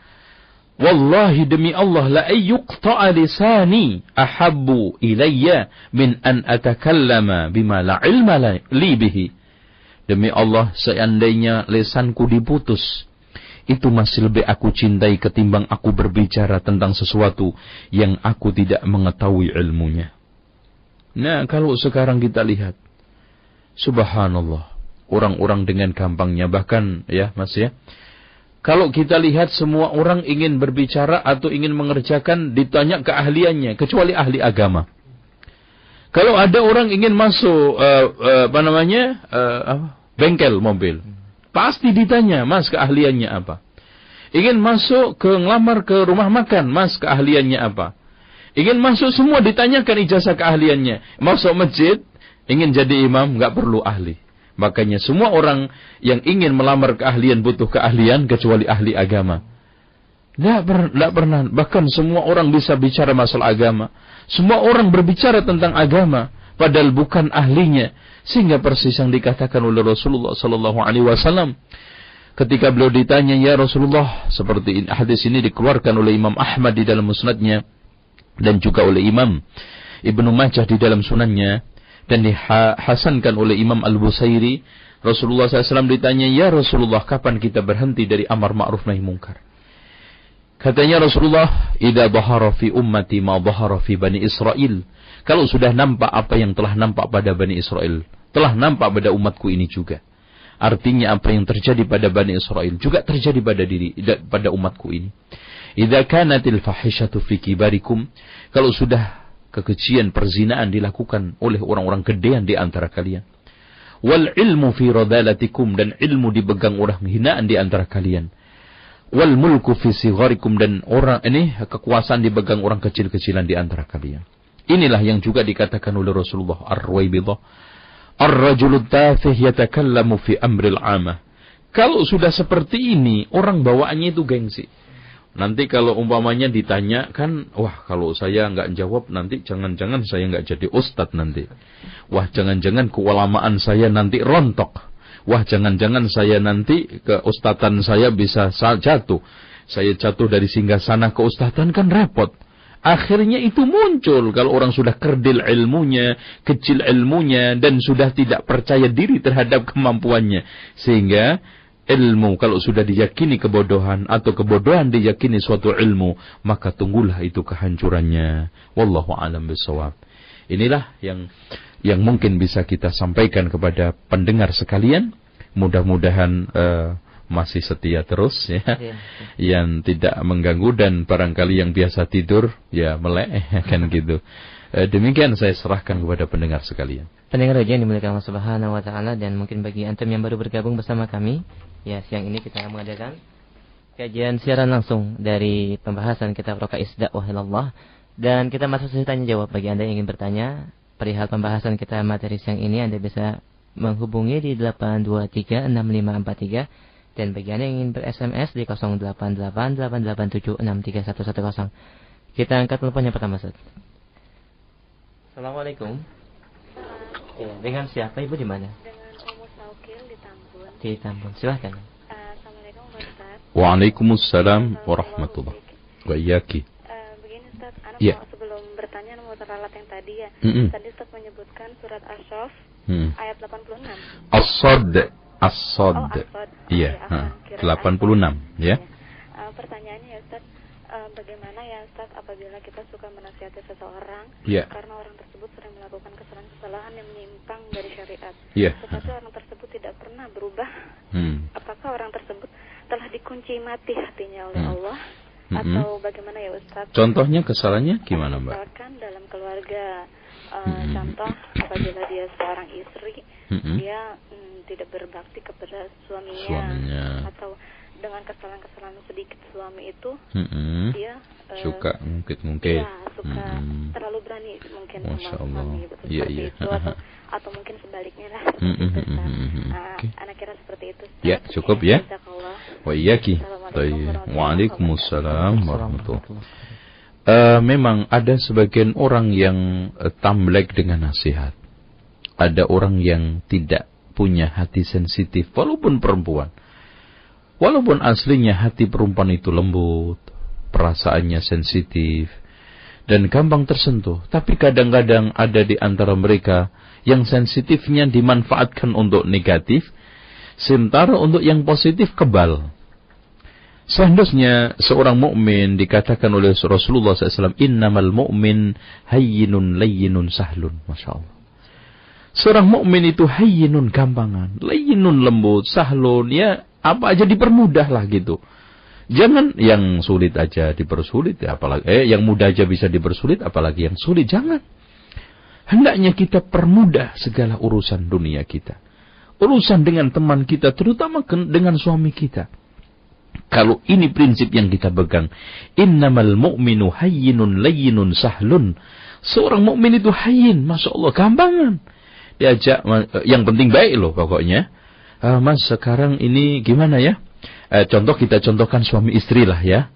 Wallahi demi Allah la ayyuqta'a lisani ahabbu ilayya min an atakallama bima la ilma li bihi. Demi Allah seandainya lesanku diputus itu masih lebih aku cintai ketimbang aku berbicara tentang sesuatu yang aku tidak mengetahui ilmunya. Nah, kalau sekarang kita lihat, subhanallah, orang-orang dengan gampangnya, bahkan ya mas ya, kalau kita lihat semua orang ingin berbicara atau ingin mengerjakan ditanya keahliannya, kecuali ahli agama. Kalau ada orang ingin masuk uh, uh, apa namanya uh, bengkel mobil, Pasti ditanya, mas keahliannya apa? Ingin masuk ke ngelamar ke rumah makan, mas keahliannya apa? Ingin masuk semua ditanyakan ijazah keahliannya. Masuk masjid, ingin jadi imam, nggak perlu ahli. Makanya semua orang yang ingin melamar keahlian butuh keahlian kecuali ahli agama. Tidak per, pernah. Bahkan semua orang bisa bicara masalah agama. Semua orang berbicara tentang agama. Padahal bukan ahlinya. Sehingga persis yang dikatakan oleh Rasulullah sallallahu alaihi wasallam ketika beliau ditanya ya Rasulullah seperti ini, hadis ini dikeluarkan oleh Imam Ahmad di dalam musnadnya dan juga oleh Imam Ibnu Majah di dalam sunannya dan dihasankan oleh Imam Al-Busairi Rasulullah SAW ditanya ya Rasulullah kapan kita berhenti dari amar ma'ruf nahi mungkar Katanya Rasulullah, "Idza bahara fi ummati ma bahara fi Bani Israel." Kalau sudah nampak apa yang telah nampak pada Bani Israel, telah nampak pada umatku ini juga. Artinya apa yang terjadi pada Bani Israel juga terjadi pada diri pada umatku ini. Idza kanatil fahishatu fi kibarikum, kalau sudah kekejian perzinaan dilakukan oleh orang-orang gedean di antara kalian. Wal ilmu fi radalatikum dan ilmu dipegang orang hinaan di antara kalian. Wal mulku fi sigharikum dan orang ini kekuasaan dipegang orang kecil-kecilan di antara kalian. Inilah yang juga dikatakan oleh Rasulullah Ar-Ruwaibidah. Ar-rajulu tafih yatakallamu fi amril amah. Kalau sudah seperti ini, orang bawaannya itu gengsi. Nanti kalau umpamanya ditanya kan, wah kalau saya nggak jawab nanti jangan-jangan saya nggak jadi ustad nanti. Wah jangan-jangan keulamaan saya nanti rontok. Wah jangan-jangan saya nanti ke ustatan saya bisa jatuh. Saya jatuh dari singgah sana ke ustatan kan repot. Akhirnya itu muncul kalau orang sudah kerdil ilmunya, kecil ilmunya, dan sudah tidak percaya diri terhadap kemampuannya. Sehingga ilmu kalau sudah diyakini kebodohan atau kebodohan diyakini suatu ilmu, maka tunggulah itu kehancurannya. Wallahu alam bisawab. Inilah yang yang mungkin bisa kita sampaikan kepada pendengar sekalian. Mudah-mudahan uh, masih setia terus ya, ya. yang tidak mengganggu dan barangkali yang biasa tidur ya melek <laughs> kan gitu. E, demikian saya serahkan kepada pendengar sekalian. Pendengar yang dimuliakan Allah Subhanahu wa taala dan mungkin bagi antum yang baru bergabung bersama kami, ya siang ini kita mengadakan kajian siaran langsung dari pembahasan kitab Rokais Dakwah Allah dan kita masuk sesi tanya jawab bagi Anda yang ingin bertanya perihal pembahasan kita materi siang ini Anda bisa menghubungi di 8236543 dan bagi Anda yang ingin ber-SMS di 088887631110. Kita angkat teleponnya pertama, Ustaz. Assalamualaikum. Ya, dengan siapa Ibu di mana? Dengan Umu Saukil di Tambun. Di Tambun. Silahkan. Assalamualaikum Ustaz. Waalaikumsalam warahmatullahi wabarakatuh. Uh, begini Ustaz, anak yeah. mau sebelum bertanya mau teralat yang tadi ya. Mm -hmm. Tadi Ustaz menyebutkan surat mm. ayat 86. As-Sad As-Sad. Oh, As iya, ya, 86 ya. Uh, pertanyaannya ya bagaimana ya Ustaz apabila kita suka menasihati seseorang Ya. karena orang tersebut sering melakukan kesalahan-kesalahan yang menyimpang dari syariat, Ya. tetapi orang tersebut tidak pernah berubah, Hmm. apakah orang tersebut telah dikunci mati hatinya oleh Hmm. Allah Mm-mm. atau bagaimana ya Ustaz? Contohnya kesalahannya gimana, Mbak? Misalkan dalam keluarga, uh, Mm-mm. contoh apabila dia seorang istri, Mm-mm. dia mm, tidak berbakti kepada suaminya, Suaminya. atau dengan kesalahan-kesalahan sedikit suami itu Mm-mm. dia eh, Suka ngungkit-ngungkit. Iya, suka Mm-mm. terlalu berani mungkin Masya sama Allah. suami Iya, seperti iya. itu atau atau mungkin sebaliknya lah itu, mm-mm, Nah, oke. anak kira seperti itu. Ya, cukup ya. Jazakallah. Wa iyyaki. Waalaikumsalam warahmatullahi Eh, memang ada sebagian orang yang eh, tamlek dengan nasihat. Ada orang yang tidak punya hati sensitif, walaupun perempuan. Walaupun aslinya hati perempuan itu lembut, perasaannya sensitif, dan gampang tersentuh. Tapi kadang-kadang ada di antara mereka yang sensitifnya dimanfaatkan untuk negatif, sementara untuk yang positif kebal. Seharusnya seorang mukmin dikatakan oleh Rasulullah SAW, innamal mu'min hayyinun layyinun sahlun. Masya Allah. Seorang mukmin itu hayyinun gampangan, layyinun lembut, sahlun, ya apa aja dipermudah lah gitu. Jangan yang sulit aja dipersulit, ya, apalagi eh yang mudah aja bisa dipersulit, apalagi yang sulit jangan. Hendaknya kita permudah segala urusan dunia kita. Urusan dengan teman kita, terutama dengan suami kita. Kalau ini prinsip yang kita pegang, innamal mu'minu hayyinun layyinun sahlun. Seorang mukmin itu hayyin, masya Allah, gampangan. Diajak, ma- yang penting baik loh pokoknya. Ah, mas sekarang ini gimana ya? Eh, contoh kita contohkan suami istri lah ya.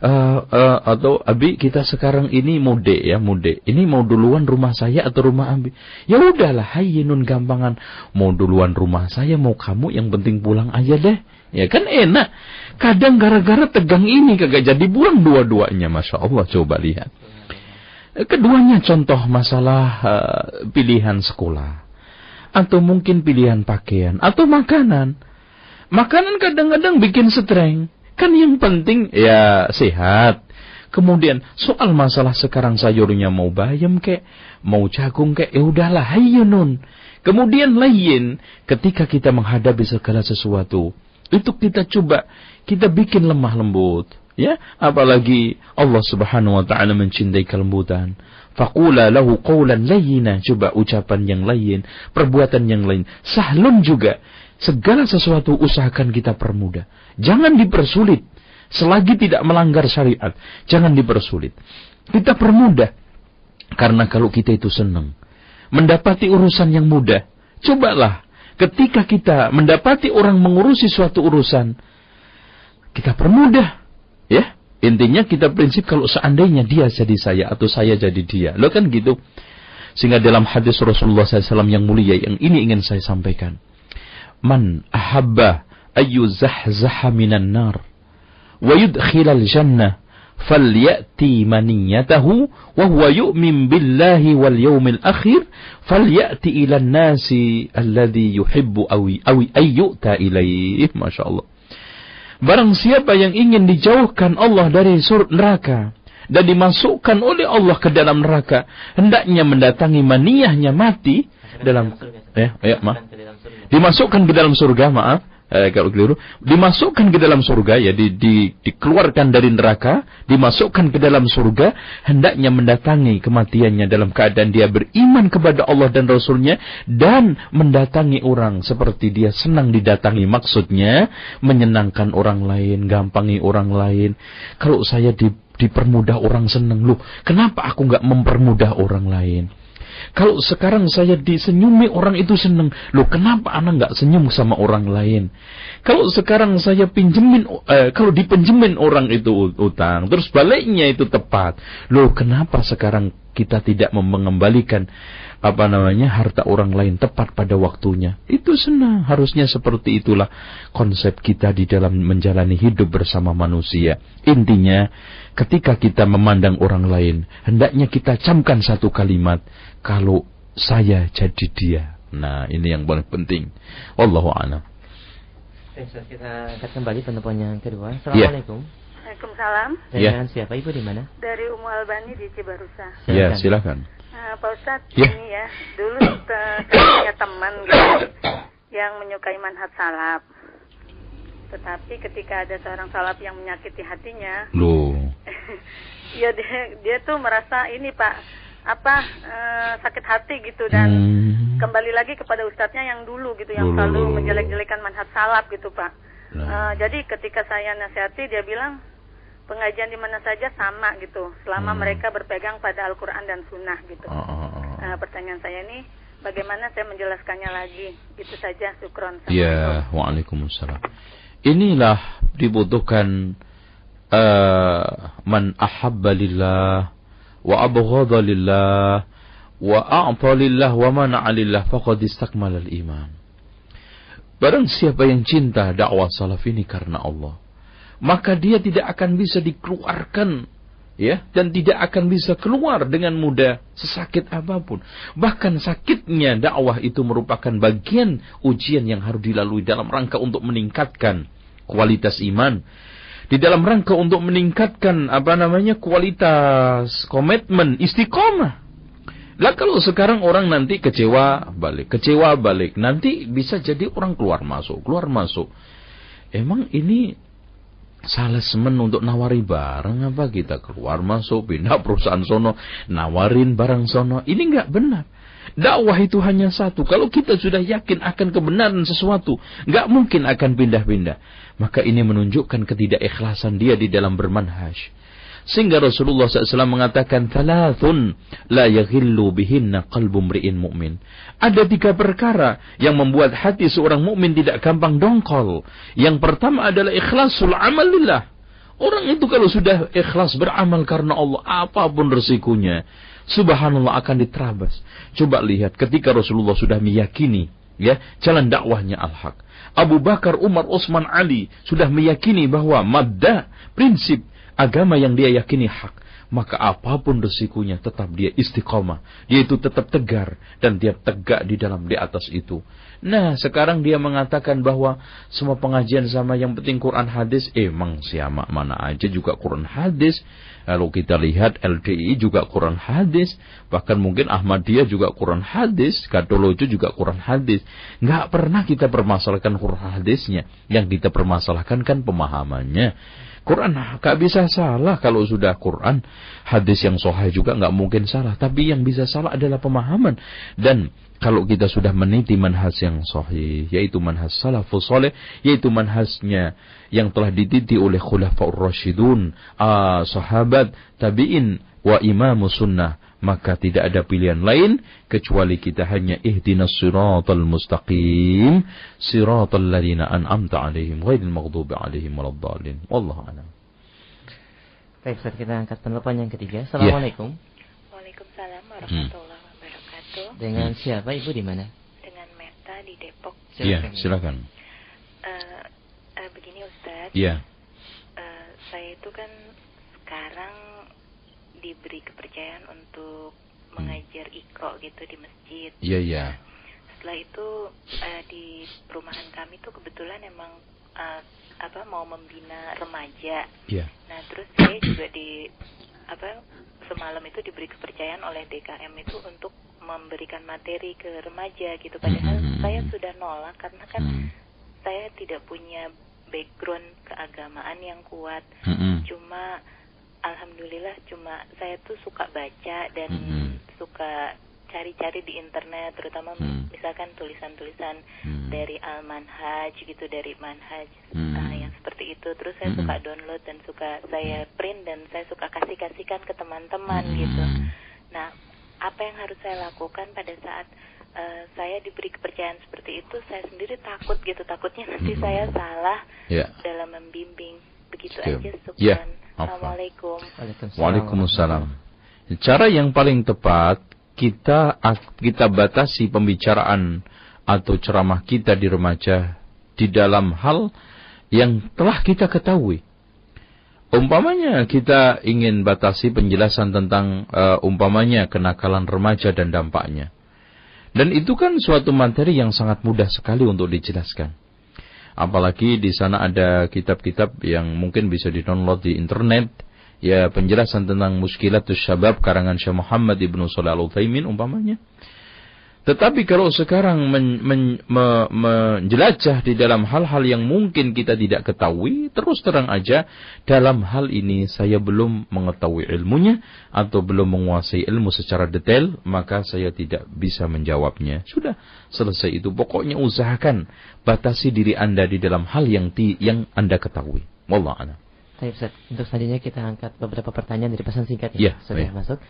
Eh, eh, atau Abi kita sekarang ini mude ya mude. Ini mau duluan rumah saya atau rumah Abi? Ya udahlah, hayyinun gampangan. Mau duluan rumah saya, mau kamu yang penting pulang aja deh. Ya kan enak. Kadang gara-gara tegang ini kagak jadi pulang dua-duanya, masya Allah. Coba lihat. Keduanya contoh masalah eh, pilihan sekolah. Atau mungkin pilihan pakaian. Atau makanan. Makanan kadang-kadang bikin streng. Kan yang penting ya sehat. Kemudian soal masalah sekarang sayurnya mau bayam kek, mau jagung kek, ya udahlah hayyunun. Kemudian lain ketika kita menghadapi segala sesuatu, itu kita coba kita bikin lemah lembut, ya. Apalagi Allah Subhanahu wa taala mencintai kelembutan. Faqula lahu qawlan layyina, coba ucapan yang lain, perbuatan yang lain. Sahlun juga. Segala sesuatu usahakan kita permudah. Jangan dipersulit. Selagi tidak melanggar syariat, jangan dipersulit. Kita permudah. Karena kalau kita itu senang mendapati urusan yang mudah, cobalah ketika kita mendapati orang mengurusi suatu urusan, kita permudah. Ya, intinya kita prinsip kalau seandainya dia jadi saya atau saya jadi dia. Lo kan gitu. Sehingga dalam hadis Rasulullah SAW yang mulia yang ini ingin saya sampaikan. Man ahabba ayu zahzaha minan nar wa yudkhilal jannah falyati maniyatahu wa huwa yu'min billahi wal yawmil akhir falyati ila nasi alladhi yuhibbu awi awi ayyuta ilaih Masya Allah Barang siapa yang ingin dijauhkan Allah dari sur neraka dan dimasukkan oleh Allah ke dalam neraka hendaknya mendatangi maniyahnya mati dalam eh ya maaf dimasukkan ke dalam surga maaf eh, kalau keliru. Dimasukkan ke dalam surga ya di, di, dikeluarkan dari neraka dimasukkan ke dalam surga hendaknya mendatangi kematiannya dalam keadaan dia beriman kepada Allah dan Rasulnya dan mendatangi orang seperti dia senang didatangi. Maksudnya menyenangkan orang lain gampangi orang lain. Kalau saya di, dipermudah orang senang loh kenapa aku nggak mempermudah orang lain kalau sekarang saya disenyumi orang itu senang. Loh kenapa anak nggak senyum sama orang lain? Kalau sekarang saya pinjemin, eh, kalau dipinjemin orang itu utang, terus baliknya itu tepat. Loh kenapa sekarang kita tidak mengembalikan apa namanya harta orang lain tepat pada waktunya? Itu senang. Harusnya seperti itulah konsep kita di dalam menjalani hidup bersama manusia. Intinya, ketika kita memandang orang lain, hendaknya kita camkan satu kalimat kalau saya jadi dia. Nah, ini yang paling penting. Wallahu a'lam. Kita angkat kembali penelpon yang kedua. Iya. Assalamualaikum. Waalaikumsalam. Dengan ya. siapa Ibu di mana? Dari Umu Albani di Cibarusa. Silakan. Ya, silakan. Nah, Pak Ustadz, ya. ini ya, dulu saya punya teman gitu yang menyukai manhat salaf. Tetapi ketika ada seorang salaf yang menyakiti hatinya, Loh. <laughs> ya dia dia tuh merasa ini Pak apa uh, sakit hati gitu dan hmm. kembali lagi kepada ustadznya yang dulu gitu yang selalu menjelek-jelekan manhat salaf gitu Pak. Nah. Uh, jadi ketika saya nasihati dia bilang pengajian di mana saja sama gitu selama hmm. mereka berpegang pada Al-Qur'an dan sunnah gitu. Oh, oh, pertanyaan saya ini bagaimana saya menjelaskannya lagi? Itu saja syukron. Ya, waalaikumsalam. Inilah dibutuhkan uh, man ahabba lillah wa abghadha lillah wa a'ta lillah wa mana'a lillah faqad istakmala al-iman. Barang siapa yang cinta dakwah salaf ini karena Allah, maka dia tidak akan bisa dikeluarkan ya dan tidak akan bisa keluar dengan mudah sesakit apa pun. Bahkan sakitnya dakwah itu merupakan bagian ujian yang harus dilalui dalam rangka untuk meningkatkan kualitas iman. Di dalam rangka untuk meningkatkan apa namanya kualitas komitmen istiqomah. Lah kalau sekarang orang nanti kecewa balik, kecewa balik, nanti bisa jadi orang keluar masuk, keluar masuk. Emang ini salesman untuk nawari barang apa? Kita keluar masuk pindah perusahaan sono nawarin barang sono. Ini nggak benar. Dakwah itu hanya satu. Kalau kita sudah yakin akan kebenaran sesuatu nggak mungkin akan pindah-pindah. Maka ini menunjukkan ketidakikhlasan dia di dalam bermanhaj sehingga Rasulullah SAW mengatakan, Thalathun la yaghillu bihinna qalbu mri'in mu'min. Ada tiga perkara yang membuat hati seorang mukmin tidak gampang dongkol. Yang pertama adalah ikhlasul amal lillah. Orang itu kalau sudah ikhlas beramal karena Allah, apa pun resikonya, subhanallah akan diterabas. Coba lihat ketika Rasulullah sudah meyakini ya jalan dakwahnya al-haq. Abu Bakar, Umar, Utsman, Ali sudah meyakini bahwa madda prinsip agama yang dia yakini hak, maka apa pun resikonya tetap dia istiqomah. Dia itu tetap tegar dan dia tegak di dalam di atas itu. Nah, sekarang dia mengatakan bahwa semua pengajian sama yang penting Quran hadis, emang siapa mana aja juga Quran hadis. Lalu kita lihat LDI juga Quran hadis, bahkan mungkin Ahmadiyah juga Quran hadis, Katolojo juga Quran hadis. Nggak pernah kita permasalahkan Quran hadisnya, yang kita permasalahkan kan pemahamannya. Quran gak bisa salah kalau sudah Quran. Hadis yang sahih juga nggak mungkin salah. Tapi yang bisa salah adalah pemahaman. Dan kalau kita sudah meniti manhaj yang sahih, yaitu manhaj salafus soleh, yaitu manhajnya yang telah dititi oleh khulafaur rasyidun, ah, sahabat, tabi'in, wa imamu sunnah maka tidak ada pilihan lain kecuali kita hanya ihdinas siratal mustaqim siratal ladzina an'amta 'alaihim ghairil maghdubi 'alaihim waladdallin wallahu a'lam. Baik, Ustaz, kita angkat penelpon yang ketiga. Assalamualaikum. Ya. Waalaikumsalam warahmatullahi wabarakatuh. Dengan hmm. siapa Ibu di mana? Dengan Meta di Depok. Iya, silakan. Uh, uh, begini Ustaz. Iya. Uh, saya itu kan sekarang diberi kepercayaan untuk hmm. mengajar iko gitu di masjid. Iya yeah, iya. Yeah. Setelah itu uh, di perumahan kami tuh kebetulan emang uh, apa mau membina remaja. Iya. Yeah. Nah terus saya juga di apa semalam itu diberi kepercayaan oleh DKM itu untuk memberikan materi ke remaja gitu. Padahal mm -hmm. saya sudah nolak karena kan mm. saya tidak punya background keagamaan yang kuat. Mm -hmm. Cuma alhamdulillah cuma saya tuh suka baca dan mm -hmm. suka cari-cari di internet terutama mm. misalkan tulisan-tulisan mm. dari al manhaj gitu dari manhaj mm. uh, yang seperti itu terus saya mm -hmm. suka download dan suka saya print dan saya suka kasih-kasihkan ke teman-teman mm. gitu nah apa yang harus saya lakukan pada saat uh, saya diberi kepercayaan seperti itu saya sendiri takut gitu takutnya nanti mm. saya salah yeah. dalam membimbing begitu Still. aja yeah. Assalamualaikum. Waalaikumsalam. Cara yang paling tepat kita kita batasi pembicaraan atau ceramah kita di remaja di dalam hal yang telah kita ketahui. Umpamanya kita ingin batasi penjelasan tentang uh, umpamanya kenakalan remaja dan dampaknya. Dan itu kan suatu materi yang sangat mudah sekali untuk dijelaskan. Apalagi di sana ada kitab-kitab yang mungkin bisa di-download di internet. Ya penjelasan tentang muskilatus syabab karangan Syekh Muhammad Ibnu Shalih Al-Utsaimin umpamanya. Tetapi kalau sekarang men, men, me, menjelajah di dalam hal-hal yang mungkin kita tidak ketahui, terus terang aja, dalam hal ini saya belum mengetahui ilmunya atau belum menguasai ilmu secara detail, maka saya tidak bisa menjawabnya. Sudah selesai itu. Pokoknya usahakan batasi diri Anda di dalam hal yang ti, yang Anda ketahui. Wallah a'lam. Baik, Untuk selanjutnya kita angkat beberapa pertanyaan dari pesan singkat ya. ya Sudah ya. masuk.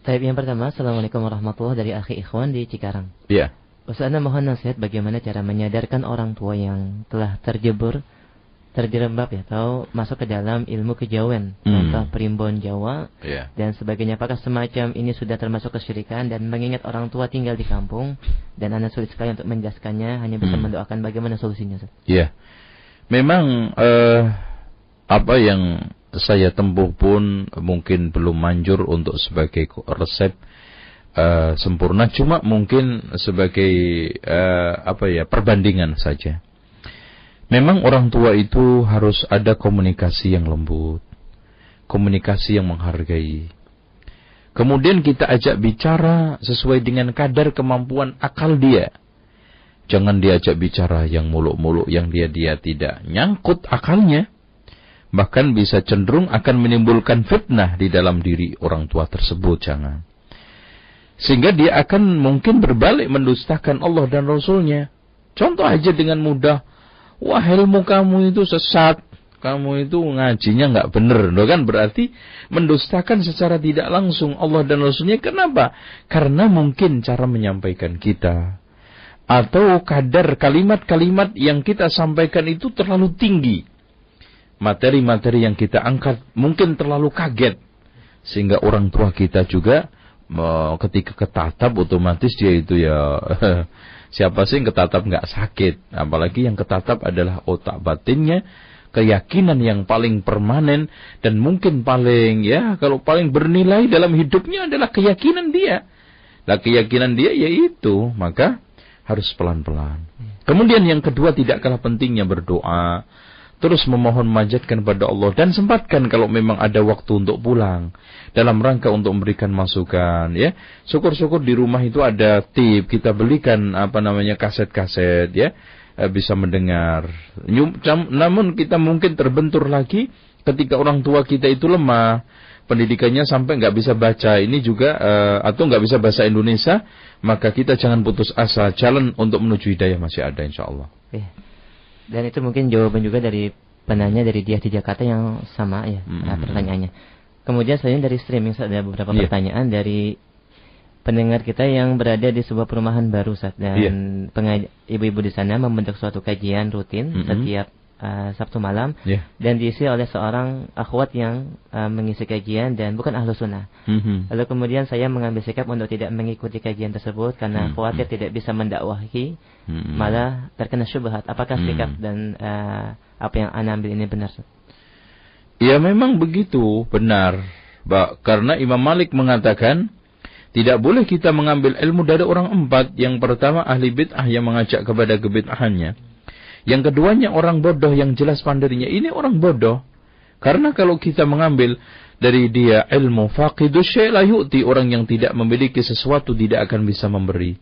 Taib yang pertama, Assalamualaikum warahmatullahi dari Akhi Ikhwan di Cikarang. Iya. Ustaz Anda mohon nasihat bagaimana cara menyadarkan orang tua yang telah terjebur, terjerembab ya, atau masuk ke dalam ilmu kejauhan, hmm. contoh primbon Jawa, yeah. dan sebagainya. Apakah semacam ini sudah termasuk kesyirikan dan mengingat orang tua tinggal di kampung, dan Anda sulit sekali untuk menjelaskannya, hanya bisa hmm. mendoakan bagaimana solusinya. Iya. Yeah. Memang uh, apa yang saya tempuh pun mungkin belum manjur untuk sebagai resep uh, sempurna. Cuma mungkin sebagai uh, apa ya perbandingan saja. Memang orang tua itu harus ada komunikasi yang lembut komunikasi yang menghargai. Kemudian kita ajak bicara sesuai dengan kadar kemampuan akal dia. Jangan diajak bicara yang muluk-muluk yang dia dia tidak nyangkut akalnya bahkan bisa cenderung akan menimbulkan fitnah di dalam diri orang tua tersebut jangan. Sehingga dia akan mungkin berbalik mendustakan Allah dan Rasulnya. Contoh aja dengan mudah. Wah ilmu kamu itu sesat. Kamu itu ngajinya nggak bener, loh kan berarti mendustakan secara tidak langsung Allah dan Rasulnya. Kenapa? Karena mungkin cara menyampaikan kita. Atau kadar kalimat-kalimat yang kita sampaikan itu terlalu tinggi materi-materi yang kita angkat mungkin terlalu kaget. Sehingga orang tua kita juga ketika ketatap otomatis dia itu ya <laughs> siapa sih yang ketatap nggak sakit? Apalagi yang ketatap adalah otak batinnya keyakinan yang paling permanen dan mungkin paling ya kalau paling bernilai dalam hidupnya adalah keyakinan dia. Nah keyakinan dia yaitu maka harus pelan-pelan. Kemudian yang kedua tidak kalah pentingnya berdoa terus memohon manjatkan pada Allah dan sempatkan kalau memang ada waktu untuk pulang dalam rangka untuk memberikan masukan ya syukur-syukur di rumah itu ada tip kita belikan apa namanya kaset-kaset ya eh, bisa mendengar namun kita mungkin terbentur lagi ketika orang tua kita itu lemah pendidikannya sampai nggak bisa baca ini juga uh, atau nggak bisa bahasa Indonesia maka kita jangan putus asa jalan untuk menuju hidayah masih ada insya Allah. Yeah. Dan itu mungkin jawaban juga dari penanya dari dia di Jakarta yang sama ya mm -hmm. pertanyaannya. Kemudian saya dari streaming ada beberapa yeah. pertanyaan dari pendengar kita yang berada di sebuah perumahan baru saat dan yeah. ibu-ibu di sana membentuk suatu kajian rutin mm -hmm. setiap uh, Sabtu malam yeah. dan diisi oleh seorang akhwat yang uh, mengisi kajian dan bukan ahlu sunnah. Mm-hmm. Lalu kemudian saya mengambil sikap untuk tidak mengikuti kajian tersebut karena mm-hmm. khawatir tidak bisa mendakwahi, mm-hmm. malah terkena syubhat. Apakah mm-hmm. sikap dan uh, apa yang anda ambil ini benar? Ya memang begitu benar, bah, karena Imam Malik mengatakan tidak boleh kita mengambil ilmu dari orang empat. Yang pertama ahli bid'ah yang mengajak kepada kebid'ahannya. Yang keduanya orang bodoh yang jelas pandirinya. Ini orang bodoh. Karena kalau kita mengambil dari dia ilmu faqidus syai' la yu'ti. Orang yang tidak memiliki sesuatu tidak akan bisa memberi.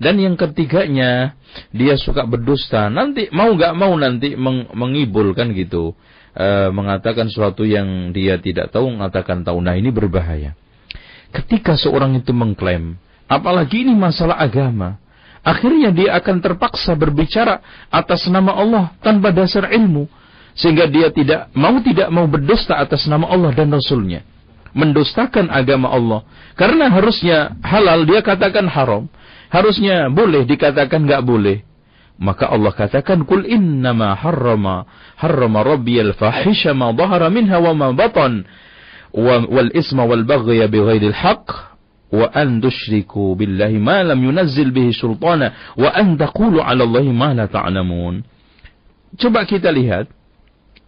Dan yang ketiganya, dia suka berdusta. Nanti, mau gak mau nanti meng mengibul kan gitu. E, mengatakan sesuatu yang dia tidak tahu, mengatakan tahu. Nah ini berbahaya. Ketika seorang itu mengklaim, apalagi ini masalah agama, Akhirnya dia akan terpaksa berbicara atas nama Allah tanpa dasar ilmu. Sehingga dia tidak mau tidak mau berdusta atas nama Allah dan Rasulnya. Mendustakan agama Allah. Karena harusnya halal dia katakan haram. Harusnya boleh dikatakan nggak boleh. Maka Allah katakan kul innama harrama harrama rabbiyal fahisha ma dhahara minha wa ma batan wal isma wal baghya bighairil haqq wa an tusyriku billahi ma lam yunazzil bihi sultana wa an taqulu 'ala Allahi ma la ta'lamun. Coba kita lihat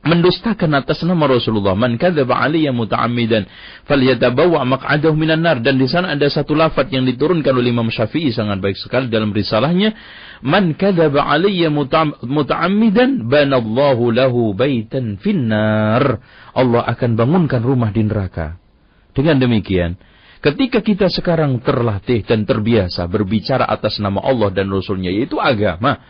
mendustakan atas nama Rasulullah. Man kadzaba alayya muta'ammidan falyatabawwa maq'adahu minan nar dan di sana ada satu lafaz yang diturunkan oleh Imam Syafi'i sangat baik sekali dalam risalahnya. Man kadzaba alayya muta'ammidan banallahu lahu baitan finnar. Allah akan bangunkan rumah di neraka. Dengan demikian, ketika kita sekarang terlatih dan terbiasa berbicara atas nama Allah dan Rasulnya, yaitu agama,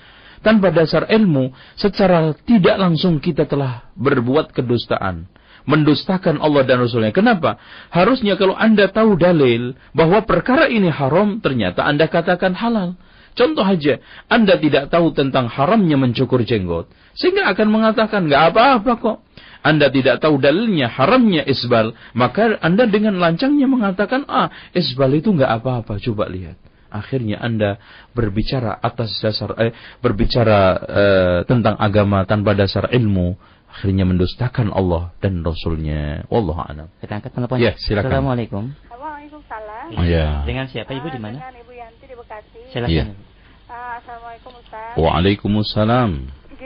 tanpa dasar ilmu, secara tidak langsung kita telah berbuat kedustaan. Mendustakan Allah dan Rasulnya. Kenapa? Harusnya kalau Anda tahu dalil bahwa perkara ini haram, ternyata Anda katakan halal. Contoh aja, Anda tidak tahu tentang haramnya mencukur jenggot. Sehingga akan mengatakan, nggak apa-apa kok. Anda tidak tahu dalilnya haramnya isbal. Maka Anda dengan lancangnya mengatakan, ah isbal itu nggak apa-apa. Coba lihat akhirnya Anda berbicara atas dasar eh, berbicara eh, tentang agama tanpa dasar ilmu, akhirnya mendustakan Allah dan Rasulnya. Allah a'lam. Kita angkat teleponnya. Ya, silakan. Assalamualaikum. Waalaikumsalam. Oh, ya. Dengan siapa Ibu di mana? Dengan Ibu Yanti di Bekasi. Silakan. Ya. Assalamualaikum Ustaz. Waalaikumsalam.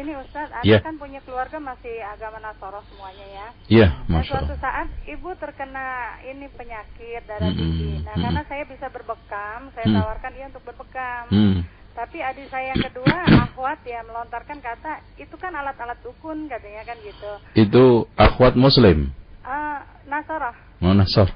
Gini Ustaz, Anda Ya. kan punya keluarga masih agama Nasoro semuanya ya. Ya, Dan masya suatu Allah. saat ibu terkena ini penyakit darah Mm-mm, tinggi. Nah, mm-mm. karena saya bisa berbekam, saya Mm. tawarkan dia untuk berbekam. Hmm. Tapi adik saya yang kedua, <coughs> Ahwat ya melontarkan kata itu kan alat-alat dukun katanya kan gitu. Itu akhwat muslim. Ah, Nasoroh. Mana sor?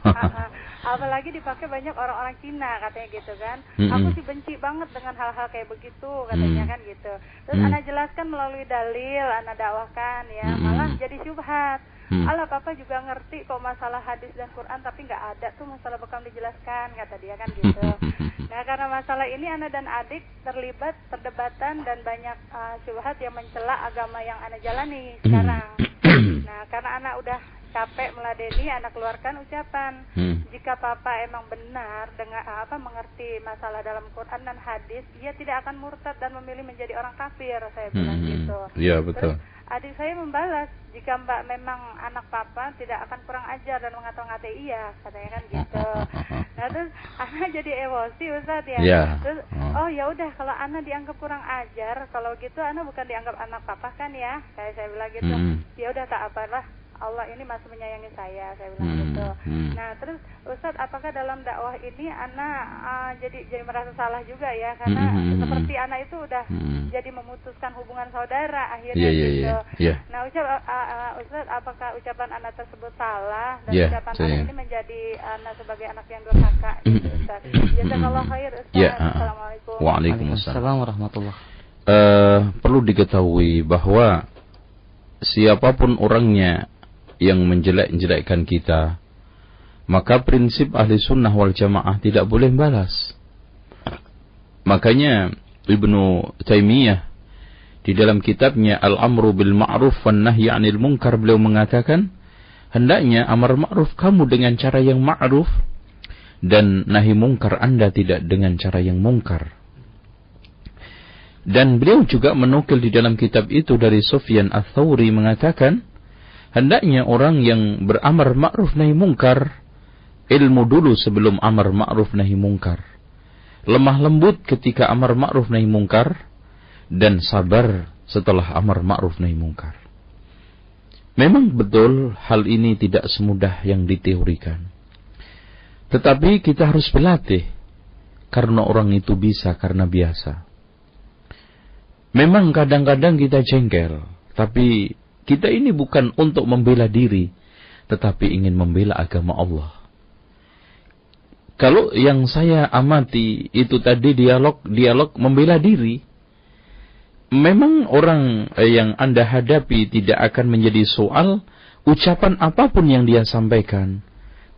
Apalagi dipakai banyak orang-orang Cina katanya gitu kan. Mm-mm. Aku sih benci banget dengan hal-hal kayak begitu katanya Mm. kan gitu. Terus Mm. anak jelaskan melalui dalil, anak dakwahkan ya, Mm-mm. malah jadi syubhat. Mm. Allah papa juga ngerti kok masalah hadis dan Quran tapi nggak ada tuh masalah bekam dijelaskan kata dia kan gitu. nah karena masalah ini anak dan adik terlibat perdebatan dan banyak uh, syubhat yang mencela agama yang anak jalani sekarang. <clears throat> nah karena anak udah capek meladeni anak keluarkan ucapan Hmm. jika papa emang benar dengan apa mengerti masalah dalam Quran dan hadis dia tidak akan murtad dan memilih menjadi orang kafir saya bilang Hmm. gitu Ya, betul. Terus adik saya membalas jika mbak memang anak papa tidak akan kurang ajar dan mengata-ngatai iya katanya kan gitu <laughs> nah terus anak jadi emosi Ustaz ya Ya. terus Oh. oh ya udah kalau anak dianggap kurang ajar kalau gitu anak bukan dianggap anak papa kan ya kayak saya bilang gitu Hmm. ya udah tak apalah Allah ini masih menyayangi saya saya bilang Hmm, gitu hmm. nah terus Ustadz apakah dalam dakwah ini anak uh, jadi jadi merasa salah juga ya karena Hmm, hmm, hmm, seperti anak itu udah Hmm. jadi memutuskan hubungan saudara akhirnya Iya, iya, gitu iya. Iya. nah ucap uh, uh, Ustadz apakah ucapan anak tersebut salah dan Iya, ucapan saya- anak ini menjadi anak sebagai anak yang durhaka gitu Ustadz jazakallah khair Ustadz Ya, ah, ah. assalamualaikum Waalaikumsalam. Waalaikumsalam warahmatullah. Eh, perlu diketahui bahwa siapa pun orangnya yang menjelek-jelekkan kita, maka prinsip ahli sunnah wal jamaah tidak boleh balas. Makanya Ibnu Taimiyah di dalam kitabnya Al-Amru bil Ma'ruf wan Nahyi 'anil Munkar beliau mengatakan hendaknya amar ma'ruf kamu dengan cara yang ma'ruf dan nahi mungkar Anda tidak dengan cara yang mungkar. Dan beliau juga menukil di dalam kitab itu dari Sufyan Ats-Tsauri mengatakan, hendaknya orang yang beramar ma'ruf nahi mungkar ilmu dulu sebelum amar ma'ruf nahi mungkar. Lemah lembut ketika amar ma'ruf nahi mungkar dan sabar setelah amar ma'ruf nahi mungkar. Memang betul hal ini tidak semudah yang diteorikan. Tetapi kita harus berlatih karena orang itu bisa karena biasa. Memang kadang-kadang kita jengkel, tapi kita ini bukan untuk membela diri, tetapi ingin membela agama Allah. Kalau yang saya amati itu tadi dialog dialog membela diri, memang orang eh, yang Anda hadapi tidak akan menjadi soal ucapan apa pun yang dia sampaikan,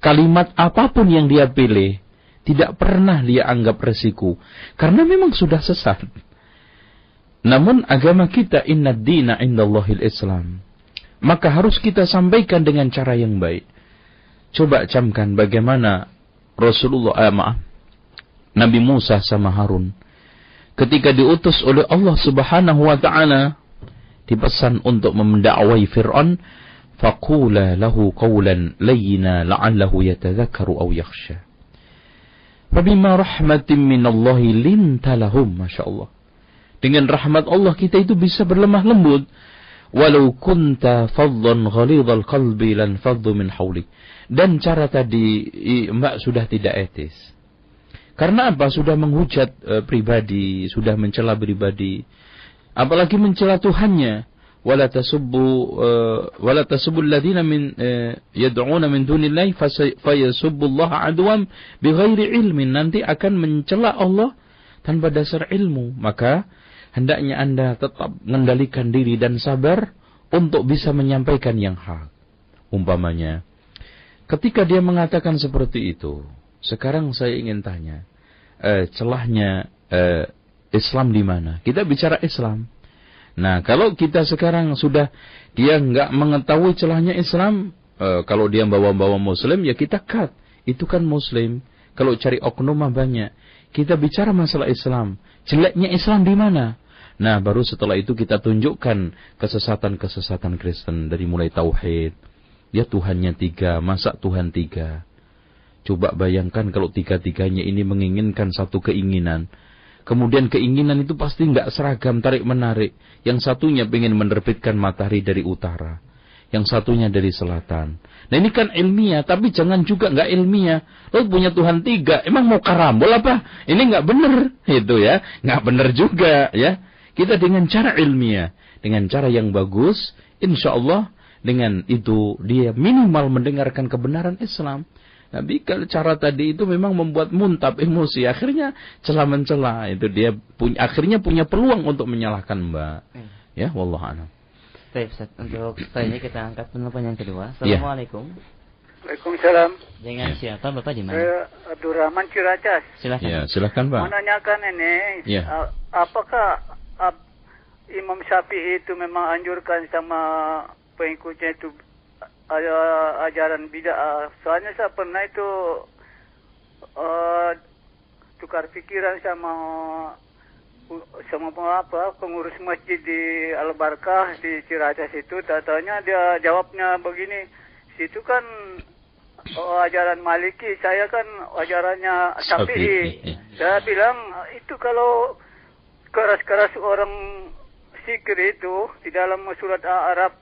kalimat apa pun yang dia pilih, tidak pernah dia anggap resiko karena memang sudah sesat. Namun agama kita inna dina indallahil Islam. Maka harus kita sampaikan dengan cara yang baik. Coba camkan bagaimana Rasulullah, eh, maaf, Nabi Musa sama Harun. Ketika diutus oleh Allah subhanahu wa ta'ala, dipesan untuk mendakwai Fir'aun, faqula lahu qawlan layyina la'allahu yatadhakkaru aw yakhsha. Fabima rahmatin minallahi linta lahum, Masya Allah. Dengan rahmat Allah kita itu bisa berlemah lembut. walau kunta faddan ghalidhal qalbi lan faddu min hawlik. Dan cara tadi Mbak sudah tidak etis. Karena apa? Sudah menghujat e, pribadi, sudah mencela pribadi. Apalagi mencela Tuhannya. Wala tasubbu uh, wala tasubbu alladziina min uh, yad'una min dunillahi fayasubbu Allah adwam bighairi ilmin. Nanti akan mencela Allah tanpa dasar ilmu. Maka hendaknya Anda tetap mengendalikan diri dan sabar untuk bisa menyampaikan yang hak. Umpamanya, ketika dia mengatakan seperti itu, sekarang saya ingin tanya, eh, celahnya eh, Islam di mana? Kita bicara Islam. Nah, kalau kita sekarang sudah dia nggak mengetahui celahnya Islam, eh, kalau dia bawa-bawa Muslim, ya kita cut. Itu kan Muslim. Kalau cari oknum banyak. Kita bicara masalah Islam. Jeleknya Islam di mana? Nah, baru setelah itu kita tunjukkan kesesatan-kesesatan Kristen dari mulai tauhid. Ya Tuhannya tiga, masa Tuhan tiga. Coba bayangkan kalau tiga-tiganya ini menginginkan satu keinginan. Kemudian keinginan itu pasti nggak seragam tarik-menarik. Yang satunya ingin menerbitkan matahari dari utara. Yang satunya dari selatan. Nah ini kan ilmiah, tapi jangan juga nggak ilmiah. Lo punya Tuhan tiga, emang mau karambol apa? Ini nggak bener, itu ya, nggak bener juga ya. Kita dengan cara ilmiah, dengan cara yang bagus, insya Allah dengan itu dia minimal mendengarkan kebenaran Islam. Tapi kalau cara tadi itu memang membuat muntap emosi, akhirnya celah mencela itu dia punya akhirnya punya peluang untuk menyalahkan Mbak. Hmm. Ya, wallah a'lam. Baik, Ustaz. Untuk selanjutnya kita angkat penelpon yang kedua. Ya. Assalamualaikum. Ya. Waalaikumsalam. Dengan siapa Bapak di mana? Saya Abdurrahman Ciracas. Silakan. Ya, silakan Pak. Menanyakan ini, ya. apakah Imam Syafi'i itu memang anjurkan sama pengikutnya itu ada ajaran bid'ah. Soalnya saya pernah itu uh, tukar pikiran sama sama apa pengurus masjid di Al Barkah di Ciracas itu. Tatanya dia jawabnya begini situ kan oh, ajaran Maliki saya kan ajarannya Syafi'i. Saya bilang itu kalau keras-keras orang sikir itu di dalam surat Al-Arab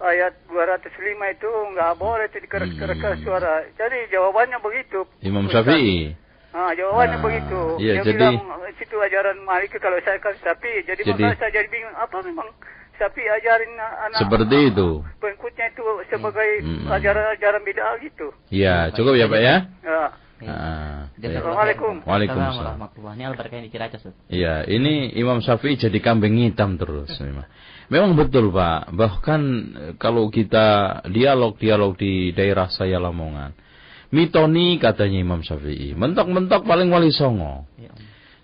ayat 205 itu nggak boleh itu dikeras-keras hmm. suara. Jadi jawabannya begitu. Imam Syafi'i. Ah, jawabannya nah, begitu. Iya, Dia jadi bilang situ ajaran Malik kalau saya kan Syafi'i. Jadi, jadi maka saya jadi bingung apa memang Syafi'i ajarin anak seperti anak, itu. Pengikutnya itu sebagai hmm. ajaran-ajaran bid'ah gitu. Iya, cukup ya Pak ya. Ya. Ah, Assalamualaikum. Waalaikumsalam. Ini Al-Barkah di Ciracas. Iya, ini Imam Syafi'i jadi kambing hitam terus memang. Memang betul Pak, bahkan eh, kalau kita dialog-dialog di daerah saya Lamongan. Mitoni katanya Imam Syafi'i. Mentok-mentok paling wali songo. Ya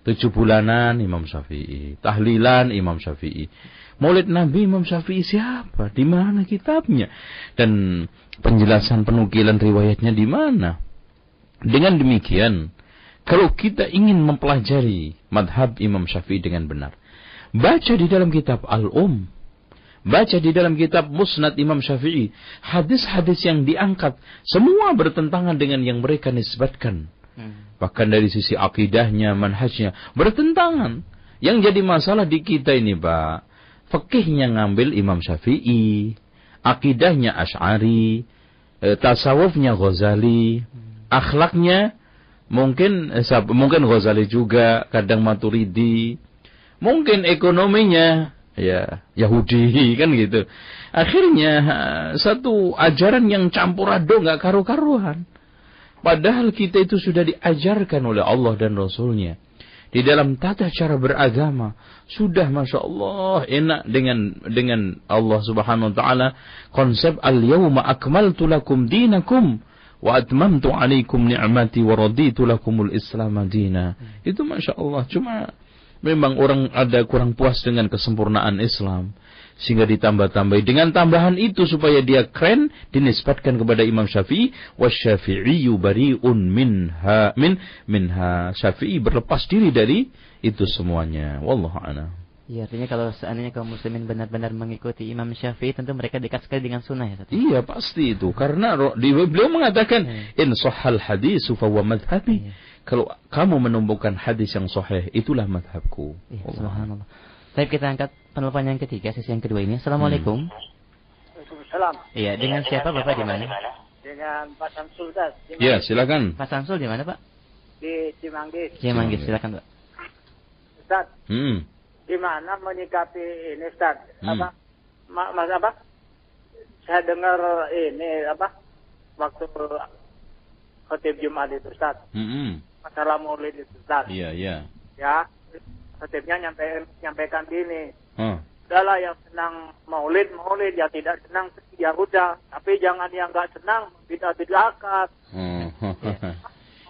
Tujuh bulanan Imam Syafi'i. Tahlilan Imam Syafi'i. Maulid Nabi Imam Syafi'i siapa? Di mana kitabnya? Dan penjelasan penukilan riwayatnya di mana? Dengan demikian, kalau kita ingin mempelajari madhab Imam Syafi'i dengan benar, baca di dalam kitab Al-Um, baca di dalam kitab Musnad Imam Syafi'i, hadis-hadis yang diangkat, semua bertentangan dengan yang mereka nisbatkan. Hmm. Bahkan dari sisi akidahnya, manhajnya, bertentangan. Yang jadi masalah di kita ini, Pak, fikihnya ngambil Imam Syafi'i, akidahnya Ash'ari, eh, tasawufnya Ghazali, hmm akhlaknya mungkin eh, mungkin Ghazali juga, kadang Maturidi, mungkin ekonominya ya Yahudi <laughs> kan gitu. Akhirnya satu ajaran yang campur aduk nggak karu-karuan. Padahal kita itu sudah diajarkan oleh Allah dan Rasulnya. Di dalam tata cara beragama. Sudah Masya Allah enak dengan dengan Allah subhanahu wa ta'ala. Konsep al-yawma akmaltu lakum dinakum wa atmamtu alaikum ni'mati wa raditu lakumul islam madina. Itu Masya Allah. Cuma memang orang ada kurang puas dengan kesempurnaan Islam. Sehingga ditambah-tambahi. Dengan tambahan itu supaya dia keren. Dinisbatkan kepada Imam Syafi'i. Wa syafi'iyu bari'un minha. Min, minha. Syafi'i berlepas diri dari itu semuanya. Wallahu'ala. Iya, artinya kalau seandainya kaum muslimin benar-benar mengikuti Imam Syafi'i, tentu mereka dekat sekali dengan sunnah ya. Iya, pasti itu. Karena beliau mengatakan, iya. in sahal hadis fa madhabi. Iya. Kalau kamu menumbuhkan hadis yang sahih, itulah madhabku. Iya, subhanallah. Tapi kita angkat penelpon yang ketiga, sesi yang kedua ini. Assalamualaikum. Waalaikumsalam. Iya, dengan siapa Bapak di mana? Dengan Pak Samsul. Iya, silakan. Pak Samsul di mana, Pak? Di Cimanggis. Cimanggis, silakan, Pak. Ustaz, Hmm. Gimana menyikapi ini Ustaz? Hmm. Apa? Ma mas apa? Saya dengar ini apa? Waktu khotib Jumat itu Ustaz. Hmm. Masalah maulid itu Ustaz. Iya, iya. Ya. Khotibnya nyampe, nyampaikan gini. Huh. Udahlah yang senang maulid, maulid. Yang tidak senang, ya udah. Tapi jangan yang nggak senang, bidah-bidahkan. Oh.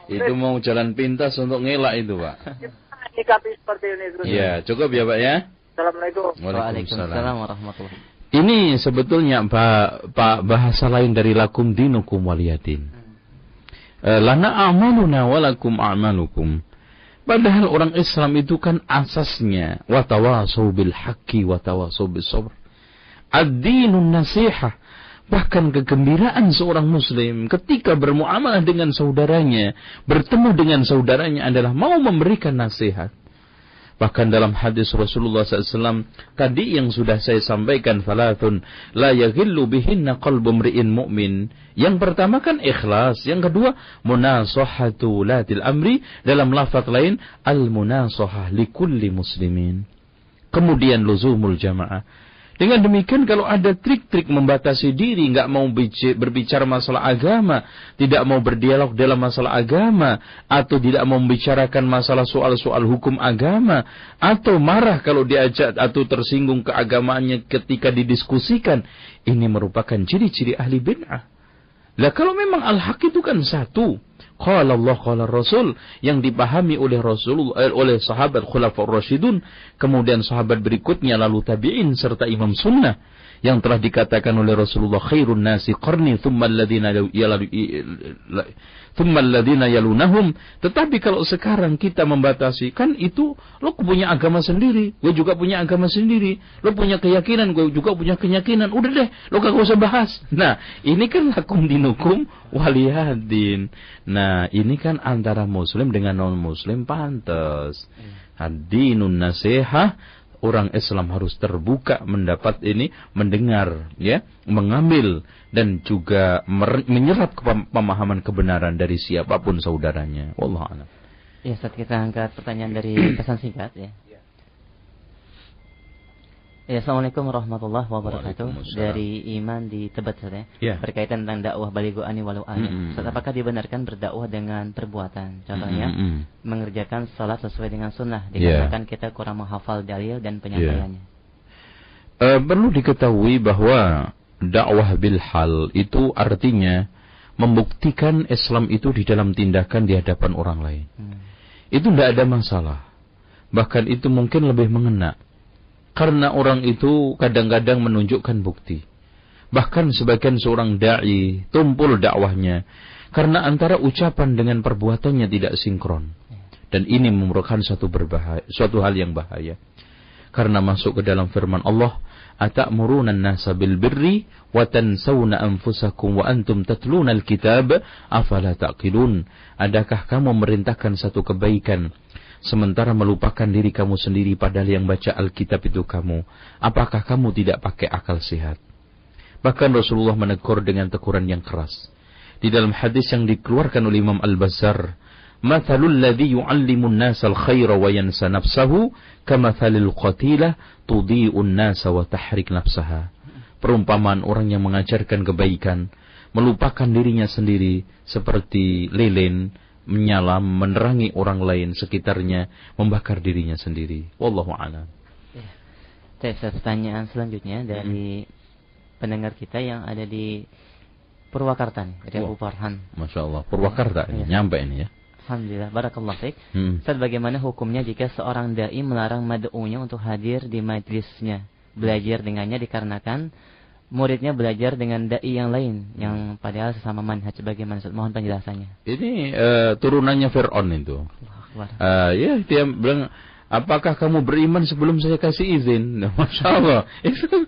<laughs> itu mau jalan pintas untuk ngelak itu, Pak. <laughs> Nyikapi seperti ini. Iya, cukup ya, Pak ya. Assalamualaikum. Waalaikumsalam warahmatullahi Ini sebetulnya Pak, Pak bahasa lain dari lakum dinukum waliyadin. Eh, lana amaluna walakum amalukum. Padahal orang Islam itu kan asasnya watawasau bil haqqi watawasau bis sabr. Ad-dinun nasihah. Bahkan kegembiraan seorang muslim ketika bermuamalah dengan saudaranya, bertemu dengan saudaranya adalah mau memberikan nasihat. Bahkan dalam hadis Rasulullah SAW tadi yang sudah saya sampaikan falatun la yaghillu bihinna qalbu mri'in mu'min. Yang pertama kan ikhlas, yang kedua munasahatu latil amri dalam lafaz lain al munasahah likulli muslimin. Kemudian luzumul jamaah. Dengan demikian kalau ada trik-trik membatasi diri, nggak mau berbicara masalah agama, tidak mau berdialog dalam masalah agama, atau tidak mau membicarakan masalah soal-soal hukum agama, atau marah kalau diajak atau tersinggung keagamaannya ketika didiskusikan, ini merupakan ciri-ciri ahli bid'ah. Lah kalau memang al-haq itu kan satu, Qala Allah qala Rasul yang dipahami oleh Rasul eh, oleh sahabat Khulafaur Rasyidun, kemudian sahabat berikutnya lalu tabi'in serta imam sunnah yang telah dikatakan oleh Rasulullah khairun nasi qarni thumma alladhina thumma alladhina yalunahum. Tetapi kalau sekarang kita membatasi kan itu lo punya agama sendiri gue juga punya agama sendiri lo punya keyakinan gue juga punya keyakinan. Udah deh lo gak usah bahas. Nah ini kan lakum dinukum waliyadin. Nah ini kan antara muslim dengan non muslim pantas hadinun nasihah orang Islam harus terbuka mendapat ini, mendengar, ya, mengambil dan juga menyerap pemahaman kebenaran dari siapa pun saudaranya. Wallahu a'lam. Ya, saat kita angkat pertanyaan dari pesan singkat ya. Ya, Assalamualaikum warahmatullahi wabarakatuh. Dari Iman di Tebet, ya. ya. Berkaitan tentang dakwah baligo ani walau. Mm -hmm. apakah dibenarkan berdakwah dengan perbuatan? Contohnya, mm -hmm. mengerjakan salat sesuai dengan sunnah. Dikarenakan yeah. kita kurang menghafal dalil dan penyampaiannya. Yeah. Uh, perlu diketahui bahwa dakwah bil hal itu artinya membuktikan Islam itu di dalam tindakan di hadapan orang lain. Hmm. Itu tidak ada masalah. Bahkan itu mungkin lebih mengena karena orang itu kadang-kadang menunjukkan bukti. Bahkan sebagian seorang da'i tumpul dakwahnya karena antara ucapan dengan perbuatannya tidak sinkron. Dan ini merupakan suatu berbahaya, suatu hal yang bahaya. Karena masuk ke dalam firman Allah, "Atamuruna an-nasa bil birri wa tansawna anfusakum wa antum tatluna al-kitab afala taqilun?" Adakah kamu memerintahkan satu kebaikan sementara melupakan diri kamu sendiri padahal yang baca Alkitab itu kamu. Apakah kamu tidak pakai akal sehat? Bahkan Rasulullah menegur dengan teguran yang keras. Di dalam hadis yang dikeluarkan oleh Imam Al-Bazar, "Mathalul ladzi yu'allimun nasa al-khaira wa yansa nafsahu kamathalil qatilah tudhi'un nasa wa tahrik nafsaha." Perumpamaan orang yang mengajarkan kebaikan, melupakan dirinya sendiri seperti lilin menyala, menerangi orang lain sekitarnya, membakar dirinya sendiri. Wallahu a'lam. Ya. pertanyaan selanjutnya dari hmm. pendengar kita yang ada di Purwakarta nih, dari Abu Farhan. Masya Allah, Purwakarta ya. nyampe ini ya. Alhamdulillah, barakallah fiqh. Hmm. Ustaz, bagaimana hukumnya jika seorang da'i melarang mad'unya untuk hadir di majlisnya, belajar dengannya dikarenakan muridnya belajar dengan dai yang lain yang padahal sesama manhaj. Bagaimana? Mohon penjelasannya. Ini uh, turunannya Fir'aun itu. Uh, ya dia bilang apakah kamu beriman sebelum saya kasih izin? <laughs> Nah, masya Allah. Itu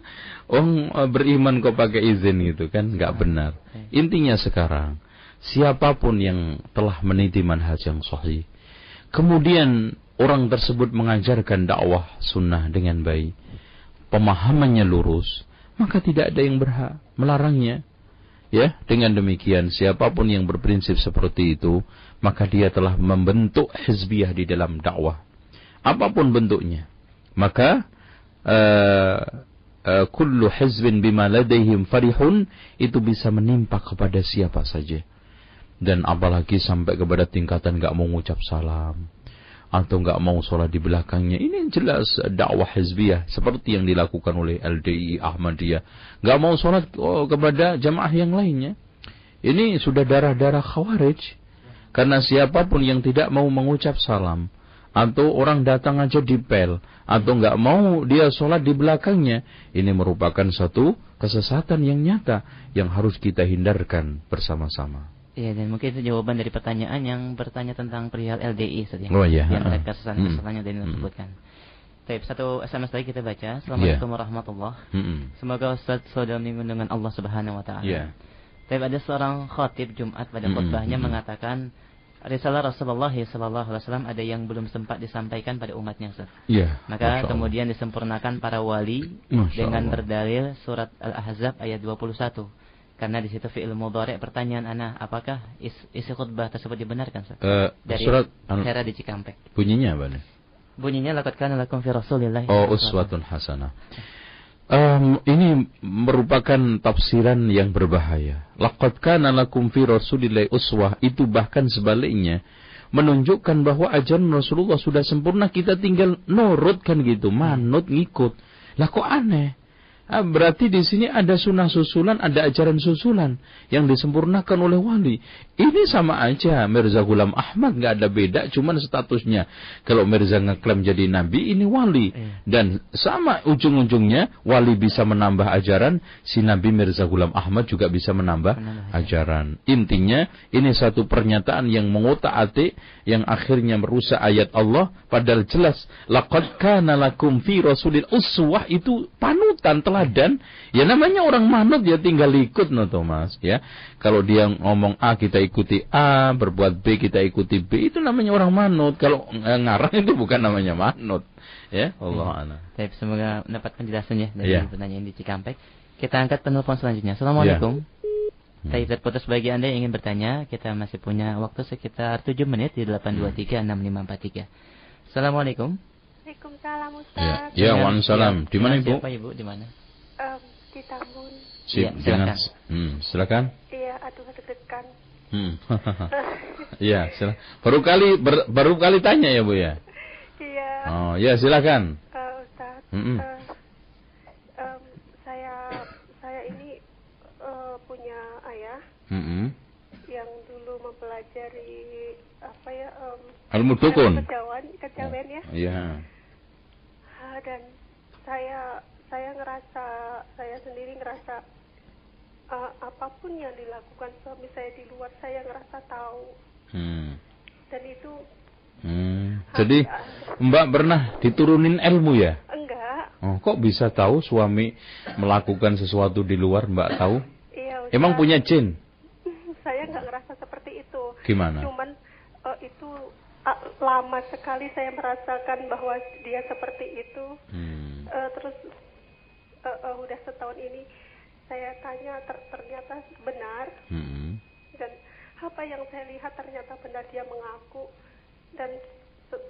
orang uh, beriman kok pakai izin? Gitu kan nggak benar. Intinya sekarang siapa pun yang telah meniti manhaj yang sahih kemudian orang tersebut mengajarkan dakwah sunnah dengan baik pemahamannya lurus, maka tidak ada yang berhak melarangnya. Ya, dengan demikian siapa pun yang berprinsip seperti itu, maka dia telah membentuk hizbiyah di dalam dakwah. Apa pun bentuknya. Maka uh, kullu hizbin bima ladaihim farihun itu bisa menimpa kepada siapa saja. Dan apalagi sampai kepada tingkatan gak mau ngucap salam atau nggak mau sholat di belakangnya. Ini jelas dakwah hizbiyah seperti yang dilakukan oleh LDI Ahmadiyah. Nggak mau sholat oh, kepada jamaah yang lainnya. Ini sudah darah-darah khawarij. Karena siapa pun yang tidak mau mengucap salam atau orang datang aja di pel atau nggak mau dia sholat di belakangnya, ini merupakan satu kesesatan yang nyata yang harus kita hindarkan bersama-sama. Iya dan mungkin itu jawaban dari pertanyaan yang bertanya tentang perihal LDI saja. Oh iya. Yang terkait kesan-kesan yang tadi sebutkan. Baik, satu SMS lagi kita baca. Assalamualaikum yeah. warahmatullah. Mm -hmm. Semoga Ustaz saudara dengan Allah Subhanahu wa taala. Yeah. Tapi ada seorang khatib Jumat pada khutbahnya mm -hmm. mengatakan risalah Rasulullah sallallahu alaihi wasallam ada yang belum sempat disampaikan pada umatnya Ustaz. Yeah, Maka kemudian disempurnakan para wali Masya dengan berdalil surat Al-Ahzab ayat 21 karena di situ fi'il mudhari pertanyaan ana apakah is, isi khutbah tersebut dibenarkan Ustaz? Uh, dari surat Hera di Cikampek. Bunyinya apa nih? Bunyinya laqad kana lakum fi Rasulillah. Oh, uswatun hasanah. Um, ini merupakan tafsiran yang berbahaya. Laqad kana lakum fi Rasulillah uswah itu bahkan sebaliknya menunjukkan bahwa ajaran Rasulullah sudah sempurna kita tinggal nurut kan gitu, manut ngikut. Lah kok aneh? Ah, berarti di sini ada sunnah susulan, ada ajaran susulan yang disempurnakan oleh wali. Ini sama aja Mirza Ghulam Ahmad nggak ada beda, cuman statusnya. Kalau Mirza ngeklaim jadi nabi, ini wali. Iya. Dan sama ujung-ujungnya wali bisa menambah ajaran, si Nabi Mirza Ghulam Ahmad juga bisa menambah ajaran. Intinya ini satu pernyataan yang mengotak-atik yang akhirnya merusak ayat Allah padahal jelas laqad kana lakum fi rasulil uswah itu panutan telah teladan, ya namanya orang manut ya tinggal ikut no Thomas ya. Kalau dia ngomong A kita ikuti A, berbuat B kita ikuti B, itu namanya orang manut. Kalau ngarang itu bukan namanya manut. Ya, Allah ya. Baik, semoga mendapat penjelasannya dari ya. pertanyaan di Cikampek. Kita angkat penelpon selanjutnya. Assalamualaikum. Ya. Saya terputus bagi Anda yang ingin bertanya, kita masih punya waktu sekitar 7 menit di 8236543. Assalamualaikum. Waalaikumsalam Ustaz. Ya, ya Waalaikumsalam. Di mana Ibu? Siapa Ibu? Di mana? Um, di Tambun. Sip, ya, silakan. Hmm, silakan. Iya, aduh deg-degan. Hmm. <laughs> Iya, silakan. Baru kali ber, baru kali tanya ya, Bu ya? Iya. Oh, ya silakan. Uh, Ustaz. Mm -mm. Uh, um, saya saya ini uh, punya ayah. Mm -mm. Yang dulu mempelajari apa ya? Um, Ilmu dukun. Kejawen, kejawen oh, ya. Iya. Uh, dan saya saya ngerasa saya sendiri ngerasa uh, apa pun yang dilakukan suami saya di luar saya ngerasa tahu. Hmm. dan itu hmm. jadi mbak pernah diturunin ilmu ya? Enggak. Oh kok bisa tahu suami melakukan sesuatu di luar mbak tahu? Iya emang punya jin? <laughs> Saya nggak ngerasa seperti itu. Gimana? Cuman uh, itu uh, lama sekali saya merasakan bahwa dia seperti itu. Hmm. uh, terus uh, uh, udah setahun ini saya tanya ter ternyata benar hmm. dan apa yang saya lihat ternyata benar dia mengaku dan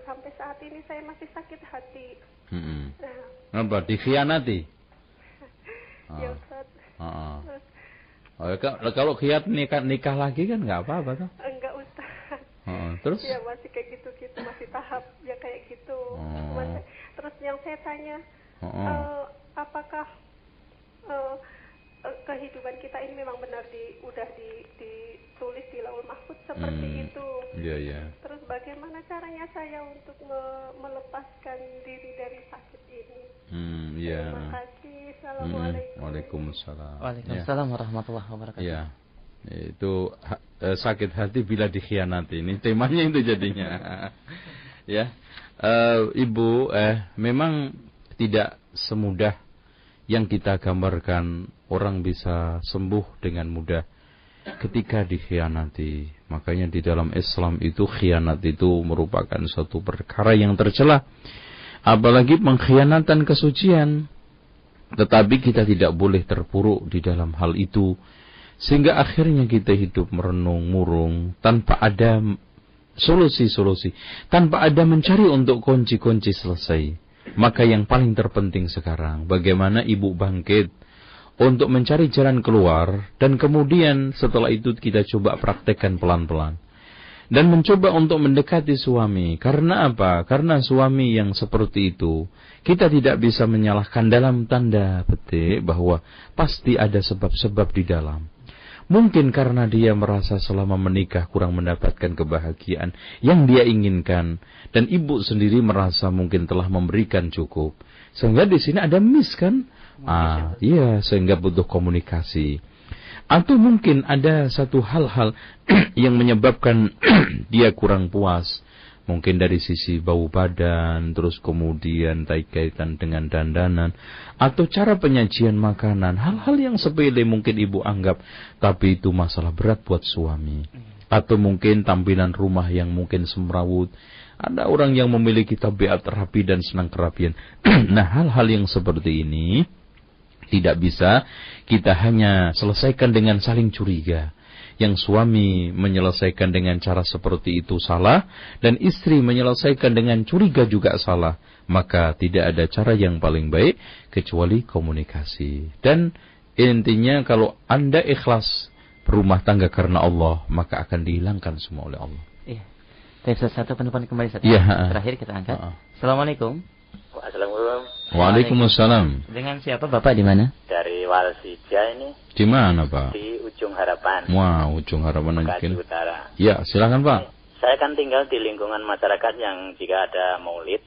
sampai saat ini saya masih sakit hati. Hmm. Nah, apa dikhianati? <laughs> ya Ustaz. Ah. Oh, ya, kalau khiat nikah nikah lagi kan nggak apa-apa tuh? Enggak Ustaz. Oh, terus? Ya masih kayak gitu-gitu masih tahap ya kayak gitu. Oh. Terus yang saya tanya, oh. uh, apakah uh, kehidupan kita ini memang benar di udah di, ditulis di laul mahfud seperti hmm. itu. Iya iya. Terus bagaimana caranya saya untuk me melepaskan diri dari sakit ini? Hmm, iya. Terima kasih. Assalamualaikum. Hmm. Waalaikumsalam. Waalaikumsalam ya. warahmatullahi wabarakatuh. Iya. Itu ha, eh, sakit hati bila dikhianati. Ini temanya itu jadinya. <laughs> ya. Uh, Ibu eh memang tidak semudah yang kita gambarkan orang bisa sembuh dengan mudah ketika dikhianati. Makanya di dalam Islam itu khianat itu merupakan suatu perkara yang tercela. Apalagi pengkhianatan kesucian. Tetapi kita tidak boleh terpuruk di dalam hal itu sehingga akhirnya kita hidup merenung murung tanpa ada solusi-solusi, tanpa ada mencari untuk kunci-kunci selesai. Maka yang paling terpenting sekarang bagaimana ibu bangkit untuk mencari jalan keluar dan kemudian setelah itu kita coba praktekkan pelan-pelan dan mencoba untuk mendekati suami. Karena apa? Karena suami yang seperti itu kita tidak bisa menyalahkan dalam tanda petik bahwa pasti ada sebab-sebab di dalam. Mungkin karena dia merasa selama menikah kurang mendapatkan kebahagiaan yang dia inginkan dan ibu sendiri merasa mungkin telah memberikan cukup. Sehingga di sini ada miss kan? Ah, iya, sehingga butuh komunikasi. Atau mungkin ada satu hal-hal <clears throat> yang menyebabkan <clears throat> dia kurang puas mungkin dari sisi bau badan, terus kemudian kaitan dengan dandanan, atau cara penyajian makanan, hal-hal yang sepele mungkin ibu anggap, tapi itu masalah berat buat suami. Atau mungkin tampilan rumah yang mungkin semrawut, ada orang yang memiliki tabiat rapi dan senang kerapian. <clears throat> nah, hal-hal yang seperti ini tidak bisa kita hanya selesaikan dengan saling curiga yang suami menyelesaikan dengan cara seperti itu salah dan istri menyelesaikan dengan curiga juga salah, maka tidak ada cara yang paling baik kecuali komunikasi. Dan intinya kalau Anda ikhlas berumah tangga karena Allah, maka akan dihilangkan semua oleh Allah. Iya. Tapi satu penumpang kembali satu. Iya. Terakhir kita angkat. Assalamualaikum. Assalamualaikum. Waalaikumsalam. Dengan siapa Bapak di mana? Dari Walsija ini. Di mana Pak? Di Ujung Harapan. Wah, Ujung Harapan mungkin. Utara. Ya, silakan Pak. Saya kan tinggal di lingkungan masyarakat yang jika ada maulid,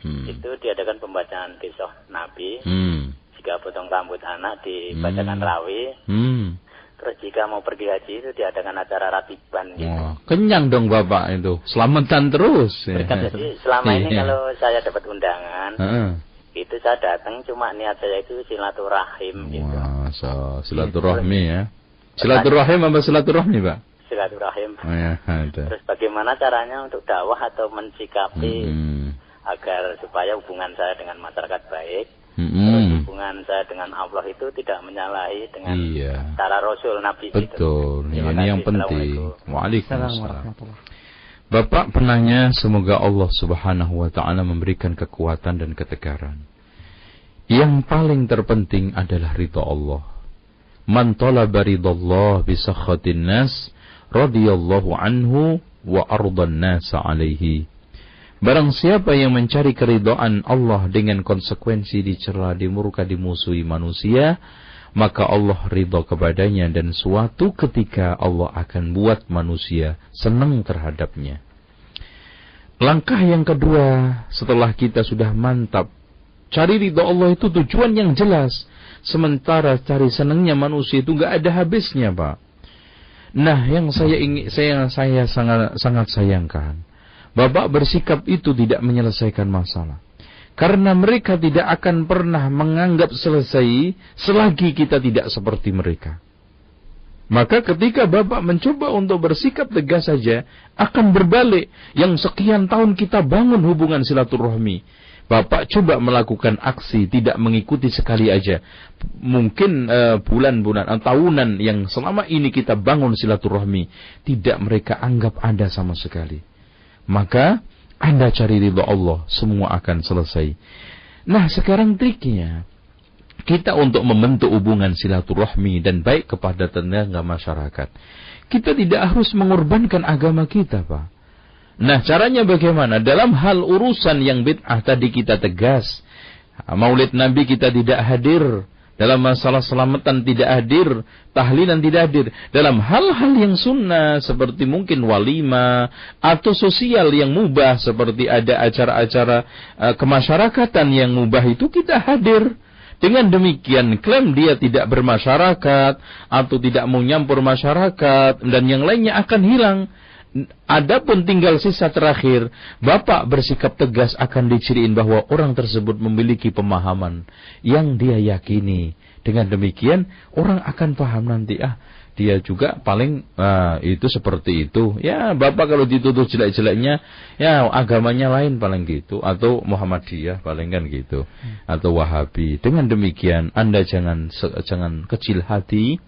hmm. itu diadakan pembacaan kisah Nabi. Hmm. Jika potong rambut anak dibacakan hmm. rawi. Hmm. Terus jika mau pergi haji itu diadakan acara ratiban gitu. Wah, kenyang dong Bapak itu. Selamatan terus. Jadi <laughs> selama ini iya. kalau saya dapat undangan, uh -uh itu saya datang cuma niat saya itu silaturahim gitu. Masa silaturahmi ya. Silaturahim apa silaturahmi, Pak? Silaturahim. Oh, ya, ada. Terus bagaimana caranya untuk dakwah atau mensikapi hmm. agar supaya hubungan saya dengan masyarakat baik. Hmm. Terus hubungan saya dengan Allah itu tidak menyalahi dengan iya. cara Rasul Nabi Betul. itu. Ya, ini yang penting. Waalaikumsalam. Bapak penanya semoga Allah subhanahu wa ta'ala memberikan kekuatan dan ketegaran. Yang paling terpenting adalah ridha Allah. Man talaba ridallah bisakhatin nas radiyallahu anhu wa ardan nasa alaihi. Barang siapa yang mencari keridhaan Allah dengan konsekuensi dicela, dimurka, dimusuhi manusia, maka Allah ridho kepadanya dan suatu ketika Allah akan buat manusia senang terhadapnya. Langkah yang kedua setelah kita sudah mantap cari ridho Allah itu tujuan yang jelas. Sementara cari senangnya manusia itu nggak ada habisnya, Pak. Nah, yang saya ingin saya saya sangat sangat sayangkan, Bapak bersikap itu tidak menyelesaikan masalah. Karena mereka tidak akan pernah menganggap selesai selagi kita tidak seperti mereka. Maka ketika Bapak mencoba untuk bersikap tegas saja, akan berbalik. Yang sekian tahun kita bangun hubungan silaturahmi. Bapak coba melakukan aksi, tidak mengikuti sekali aja. Mungkin uh, bulan-bulan atau tahunan yang selama ini kita bangun silaturahmi, tidak mereka anggap ada sama sekali. Maka anda cari ridho Allah, semua akan selesai. Nah, sekarang triknya kita untuk membentuk hubungan silaturahmi dan baik kepada tetangga masyarakat. Kita tidak harus mengorbankan agama kita, Pak. Nah, caranya bagaimana? Dalam hal urusan yang bid'ah tadi kita tegas. Maulid Nabi kita tidak hadir. Dalam masalah selamatan tidak hadir, tahlilan tidak hadir. Dalam hal-hal yang sunnah seperti mungkin walima atau sosial yang mubah seperti ada acara-acara uh, kemasyarakatan yang mubah itu kita hadir. Dengan demikian klaim dia tidak bermasyarakat atau tidak mau nyampur masyarakat dan yang lainnya akan hilang. Adapun tinggal sisa terakhir, Bapak bersikap tegas akan diciriin bahwa orang tersebut memiliki pemahaman yang dia yakini. Dengan demikian, orang akan paham nanti, ah, dia juga paling uh, itu seperti itu. Ya, Bapak kalau dituduh jelek-jeleknya, ya agamanya lain paling gitu atau Muhammadiyah paling kan gitu. Atau Wahabi. Dengan demikian Anda jangan jangan kecil hati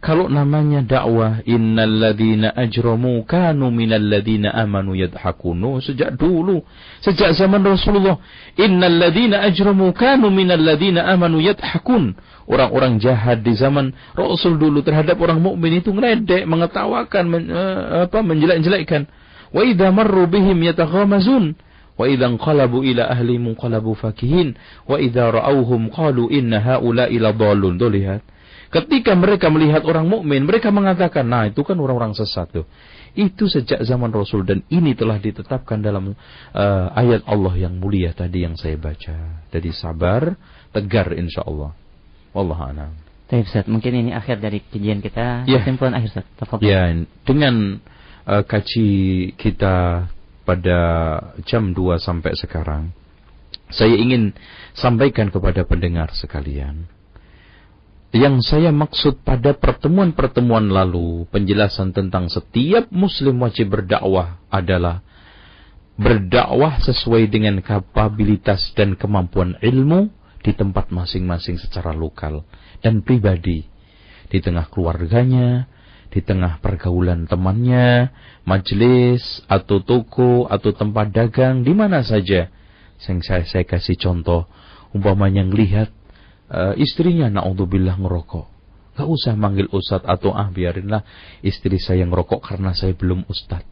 kalau namanya dakwah innalladzina ajramu kanu minalladzina amanu yadhakunu sejak dulu sejak zaman Rasulullah innalladzina ajramu kanu minalladzina amanu yadhakun orang-orang jahat di zaman Rasul dulu terhadap orang mukmin itu ngeledek mengetawakan men, uh, apa menjelek-jelekkan. Wa idza marru bihim yataghamazun wa idza qalabu ila ahli munqalabu fakihin wa ra'awhum qalu inna haula ila dhallun lihat Ketika mereka melihat orang mukmin, mereka mengatakan, "Nah, itu kan orang-orang sesat tuh." Itu sejak zaman Rasul dan ini telah ditetapkan dalam uh, ayat Allah yang mulia tadi yang saya baca. Jadi sabar, tegar insya Allah. Wallahu a'lam. Baik Ustaz, mungkin ini akhir dari kajian kita. Ya. Kesimpulan akhir Ustaz. Ya, dengan uh, kaji kita pada jam 2 sampai sekarang, saya ingin sampaikan kepada pendengar sekalian yang saya maksud pada pertemuan-pertemuan lalu, penjelasan tentang setiap muslim wajib berdakwah adalah berdakwah sesuai dengan kapabilitas dan kemampuan ilmu di tempat masing-masing secara lokal dan pribadi, di tengah keluarganya, di tengah pergaulan temannya, majelis atau toko atau tempat dagang di mana saja. Yang saya, saya kasih contoh, umpamanya ngelihat uh, istrinya naudzubillah ngerokok. Gak usah manggil ustad atau ah biarinlah istri saya ngerokok karena saya belum ustad.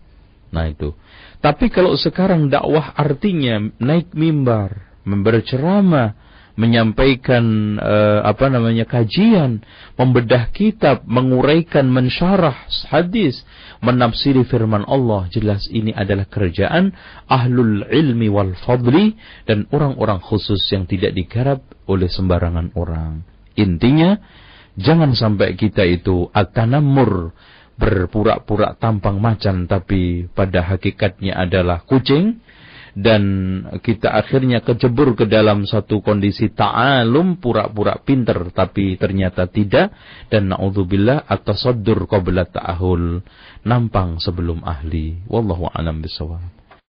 Nah itu. Tapi kalau sekarang dakwah artinya naik mimbar, berceramah, menyampaikan uh, apa namanya kajian, membedah kitab, menguraikan mensyarah hadis, menafsiri firman Allah, jelas ini adalah kerjaan ahlul ilmi wal fadli dan orang-orang khusus yang tidak digarap oleh sembarangan orang. Intinya jangan sampai kita itu atanamur berpura-pura tampang macan tapi pada hakikatnya adalah kucing dan kita akhirnya kecebur ke dalam satu kondisi ta'alum pura-pura pinter tapi ternyata tidak dan naudzubillah atasaddur qabla ta'ahul nampang sebelum ahli wallahu alam bisawab